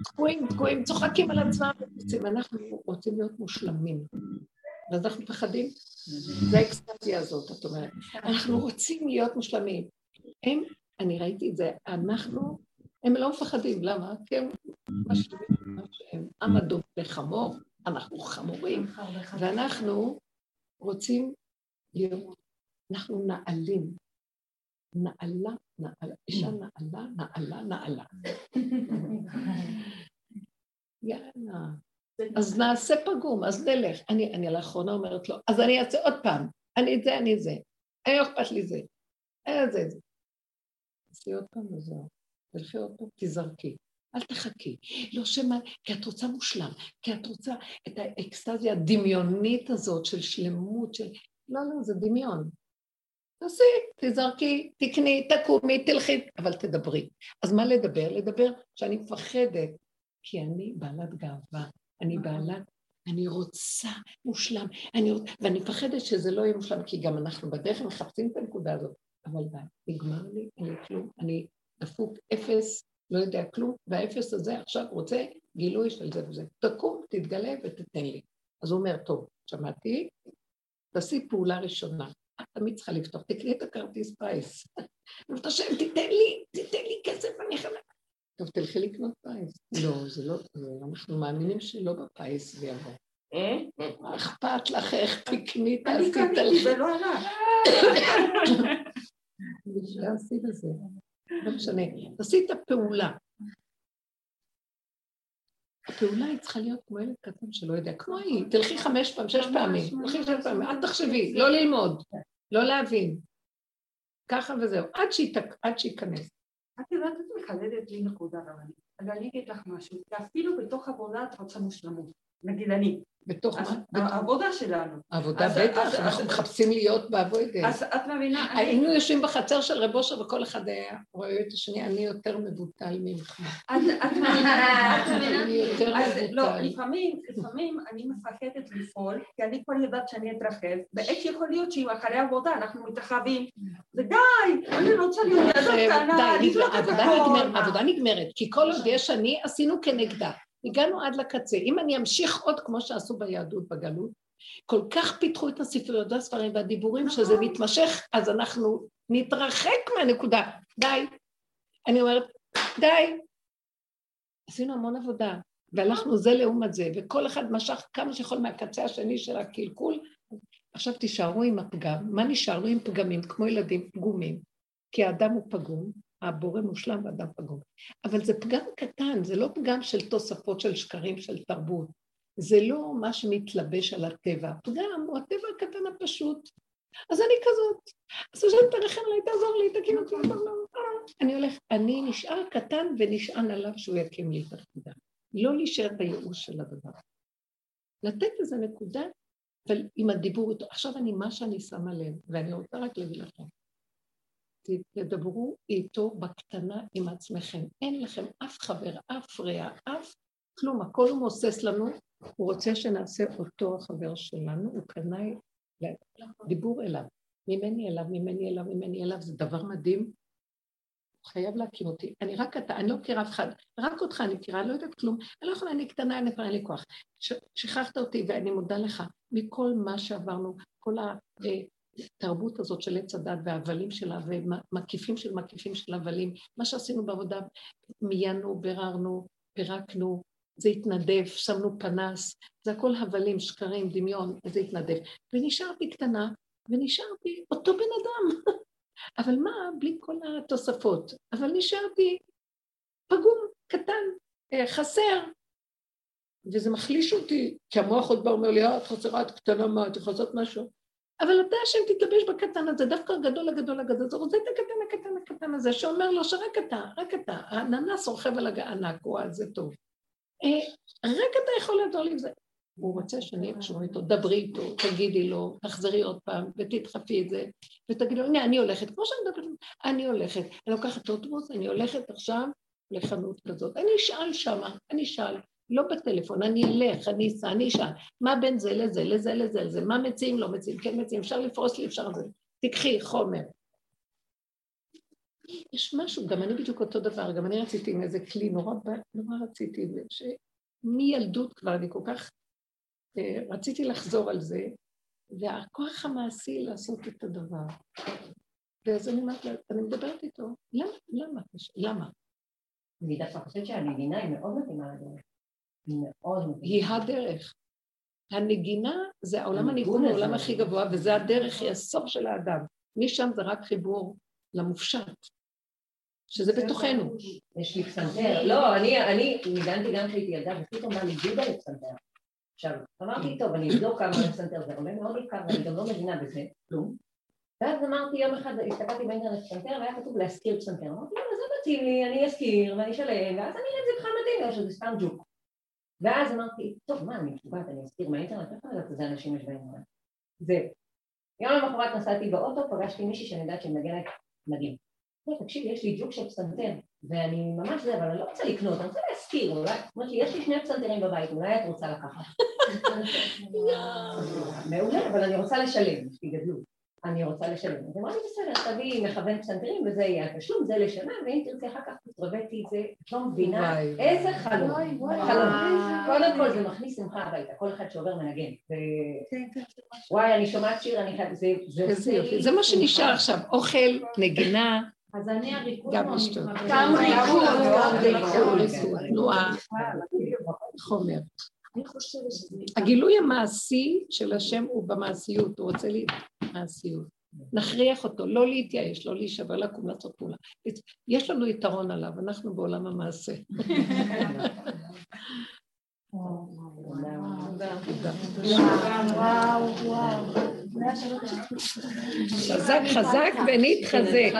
תקועים, תקועים, צוחקים על עצמם. אנחנו רוצים להיות מושלמים. ואז אנחנו מפחדים. זה האקסטזיה הזאת, את אומרת. אנחנו רוצים להיות מושלמים. הם, אני ראיתי את זה, אנחנו, הם לא מפחדים, למה? כי הם משלימים מה שהם. עם הדוב לחמור, אנחנו חמורים, ואנחנו רוצים להיות, אנחנו נעלים. נעלה, נעלה, אישה נעלה, נעלה, נעלה. יאללה. אז נעשה פגום, אז נלך. אני, אני לאחרונה אומרת לו, אז אני אעשה עוד פעם, אני את זה, אני את זה. אני לא אכפת לי זה. אין זה, זה. תעשי עוד פעם וזהו. תלכי עוד פעם, תזרקי. אל תחכי. לא שמה, כי את רוצה מושלם, כי את רוצה את האקסטזיה הדמיונית הזאת של שלמות, של... לא, לא, זה דמיון. תעשי, תזרקי, תקני, תקומי, תלכי, אבל תדברי. אז מה לדבר? לדבר שאני מפחדת, כי אני בעלת גאווה, אני בעלת, אני רוצה מושלם, אני רוצ... ואני מפחדת שזה לא יהיה מושלם, כי גם אנחנו בדרך מחפשים את הנקודה הזאת, אבל די, נגמר לי, לי כלום, אני דפוק אפס, לא יודע כלום, והאפס הזה עכשיו רוצה גילוי של זה וזה. תקום, תתגלה ותתן לי. אז הוא אומר, טוב, שמעתי, תעשי פעולה ראשונה. את תמיד צריכה לפתוח, תקני את הכרטיס פייס. אמרת השם, תיתן לי, תיתן לי כסף, אני חייבת... טוב, תלכי לקנות פייס. לא, זה לא, זה- אנחנו מאמינים שלא בפיס זה יבוא. מה אכפת לך איך תקני, אני תעשי, קניתי תלכי. ולא הלך. בשביל עשית את זה. לא משנה. תעשי את הפעולה. הפעולה היא צריכה להיות כמו ילד קטן שלא יודע, כמו היא, תלכי חמש פעמים, שש פעמים, תלכי שש פעמים, אל תחשבי, לא ללמוד, לא להבין. ככה וזהו, עד עד שייכנס. את יודעת, את מחדדת לי נקודה רבנית. אז אני אגיד לך משהו, כי אפילו בתוך עבודה את רוצה מושלמות. נגיד אני. בתוך העבודה שלנו. העבודה אז- בטח, אנחנו מחפשים להיות בעבודה. אז את מבינה, היינו יושבים בחצר של רב אושר וכל אחד היה רואה את השני, אני יותר מבוטל ממך. אז את מבינה? אני יותר אז לא, מבוטל. לפעמים, לפעמים אני מפחדת לפעול, כי אני כבר יודעת שאני אתרחב, ואיך יכול להיות שאם אחרי עבודה אנחנו מתרחבים, ודי, אני רוצה להיות ידו קטנה, לבדוק את הכל. העבודה נגמרת, כי כל עוד יש אני, עשינו כנגדה. הגענו עד לקצה. אם אני אמשיך עוד כמו שעשו ביהדות בגלות, כל כך פיתחו את הספריות והספרים והדיבורים שזה מתמשך, אז אנחנו נתרחק מהנקודה. די. אני אומרת, די. עשינו המון עבודה, והלכנו זה לעומת זה, וכל אחד משך כמה שיכול מהקצה השני של הקלקול. עכשיו תישארו עם הפגם. מה נשארנו עם פגמים? כמו ילדים פגומים. כי האדם הוא פגום, הבורא מושלם ואדם פגום. אבל זה פגם קטן, זה לא פגם של תוספות של שקרים של תרבות. זה לא מה שמתלבש על הטבע. הפגם הוא הטבע הקטן הפשוט. אז אני כזאת. אז השם תרחם עליי, תעזור לי, תקים אותי. לא, לא, אה. אני הולך, אני נשאר קטן ונשען עליו שהוא יקים לי את הנקודה. לא להישאר בייאוש של הדבר. לתת איזה נקודה, אבל עם הדיבור איתו. עכשיו אני, מה שאני שמה לב, ואני רוצה רק להגיד לכם, תדברו איתו בקטנה עם עצמכם. אין לכם אף חבר, אף רע, אף כלום, הכל הוא מוסס לנו, הוא רוצה שנעשה אותו החבר שלנו, הוא קנאי דיבור אליו. ממני אליו, ממני אליו, ממני אליו, זה דבר מדהים. הוא חייב להכיר אותי. אני רק אתה, אני לא מכירה אף אחד, רק אותך אני מכירה, אני לא יודעת כלום. אני לא יכולה, אני קטנה, אני כבר אין לי כוח. שכחת אותי ואני מודה לך מכל מה שעברנו, כל התרבות הזאת של עץ הדת וההבלים שלה ומקיפים של מקיפים של הבלים, מה שעשינו בעבודה, מיינו, ביררנו, פירקנו, זה התנדב, שמנו פנס, זה הכל הבלים, שקרים, דמיון, זה התנדב. ונשארתי קטנה, ונשארתי אותו בן אדם. אבל מה, בלי כל התוספות. אבל נשארתי פגום, קטן, אה, חסר. וזה מחליש אותי, כי המוח עוד בא אומר לי, אה, את חסרה, את קטנה, מה, את יכולה לעשות משהו? אבל אתה השם תתלבש בקטן הזה, דווקא הגדול הגדול הגדול, זה רוצה את הקטן הקטן הקטן הזה, שאומר לו שרק אתה, רק אתה, האננס רוכב על הענק, וואי, זה טוב. אה, רק אתה יכול לעזור לי עם זה. הוא רוצה שאני אהיה קשורה איתו, דברי איתו, תגידי לו, תחזרי עוד פעם, ותדחפי את זה, ותגידי לו, הנה, אני הולכת, כמו שאני מדברת, אני הולכת, אני לוקחת אוטובוס, אני הולכת עכשיו לחנות כזאת, אני אשאל שמה, אני אשאל, לא בטלפון, אני אלך, אני אסע, אני אשאל, מה בין זה לזה, לזה, לזה, לזה, מה מציעים, לא מציעים, כן מציעים, אפשר לפרוס לי, אפשר לזה, תקחי חומר. יש משהו, גם אני בדיוק אותו דבר, גם אני רציתי עם איזה כלי, נורא, נורא רציתי, שמילדות כבר אני כל כך אה, רציתי לחזור על זה, והכוח המעשי לעשות את הדבר. ואז אני אומרת אני מדברת איתו, למה? למה? למה? אני דווקא חושבת שהנגינה היא מאוד מתאימה לדרך. מאוד. היא הדרך. הנגינה זה העולם הניגון. העולם הכי גבוה, וזה הדרך, היא הסוף של האדם. משם זה רק חיבור למופשט, שזה בתוכנו. יש לי פסנתר. לא, אני, ניגנתי גם כשהייתי ילדה, ופתאום בא לי ג'ודה לפסנתר. עכשיו, אמרתי, טוב, אני אבדוק כמה לפסנתר זה עולה מאוד יקר, ואני גם לא מבינה בזה, כלום. ואז אמרתי, יום אחד הסתכלתי באינטרנט פסנתר, והיה כתוב להשכיר פסנתר. אמרתי, לא, זה מתאים לי, אני אשכיר, ואני אשלם, ואז אני אראה את זה בכלל מתאים או שזה סתם ג'וק. ואז אמרתי, טוב, מה, אני משוגעת, אני אשכיר מהאינטרנט, איך אני יודעת איזה אנשים יש באינטרנט? זהו. יום למחרת נסעתי באוטו, פגשתי מישהי שאני יודעת שמנגנת מדהים. לא, תקשיבי, יש לי ג'וק של פסנתר, ואני ממש זה, אבל אני לא רוצה לקנות, אני רוצה להשכיר, אולי, אומרת לי, יש לי שני פסנתרים בבית, אולי את רוצה לקחת. מעולה, אבל אני רוצה לשלם, יש לי גדלות. אני רוצה לשלם. אז אמרתי, בסדר, תביאי מכוון פסנתרים וזה יהיה התשלום, זה לשנה, ואם תרצי אחר כך תתרבתי את זה, את לא מבינה איזה חלום. חלום. קודם כל זה מכניס שמחה הביתה, כל אחד שעובר מנגן. ו- וואי, אני שומעת שיר, אני חייבת, זה... מה. שנשאר עכשיו, אוכל, נגינה, אז אני הריקוד גם לא לשתות. מתחברת. גם ריקוד, גם ריקוד, ריקוד. תנועה, חומר. אני חושבת שזה... הגילוי המעשי של השם הוא במעשיות, הוא רוצה לי מעשיות. נכריח אותו, לא להתייאש, לא להישבר, לקום לעשות פעולה. יש לנו יתרון עליו, אנחנו בעולם המעשה. וואו, וואו. חזק חזק ונתחזק.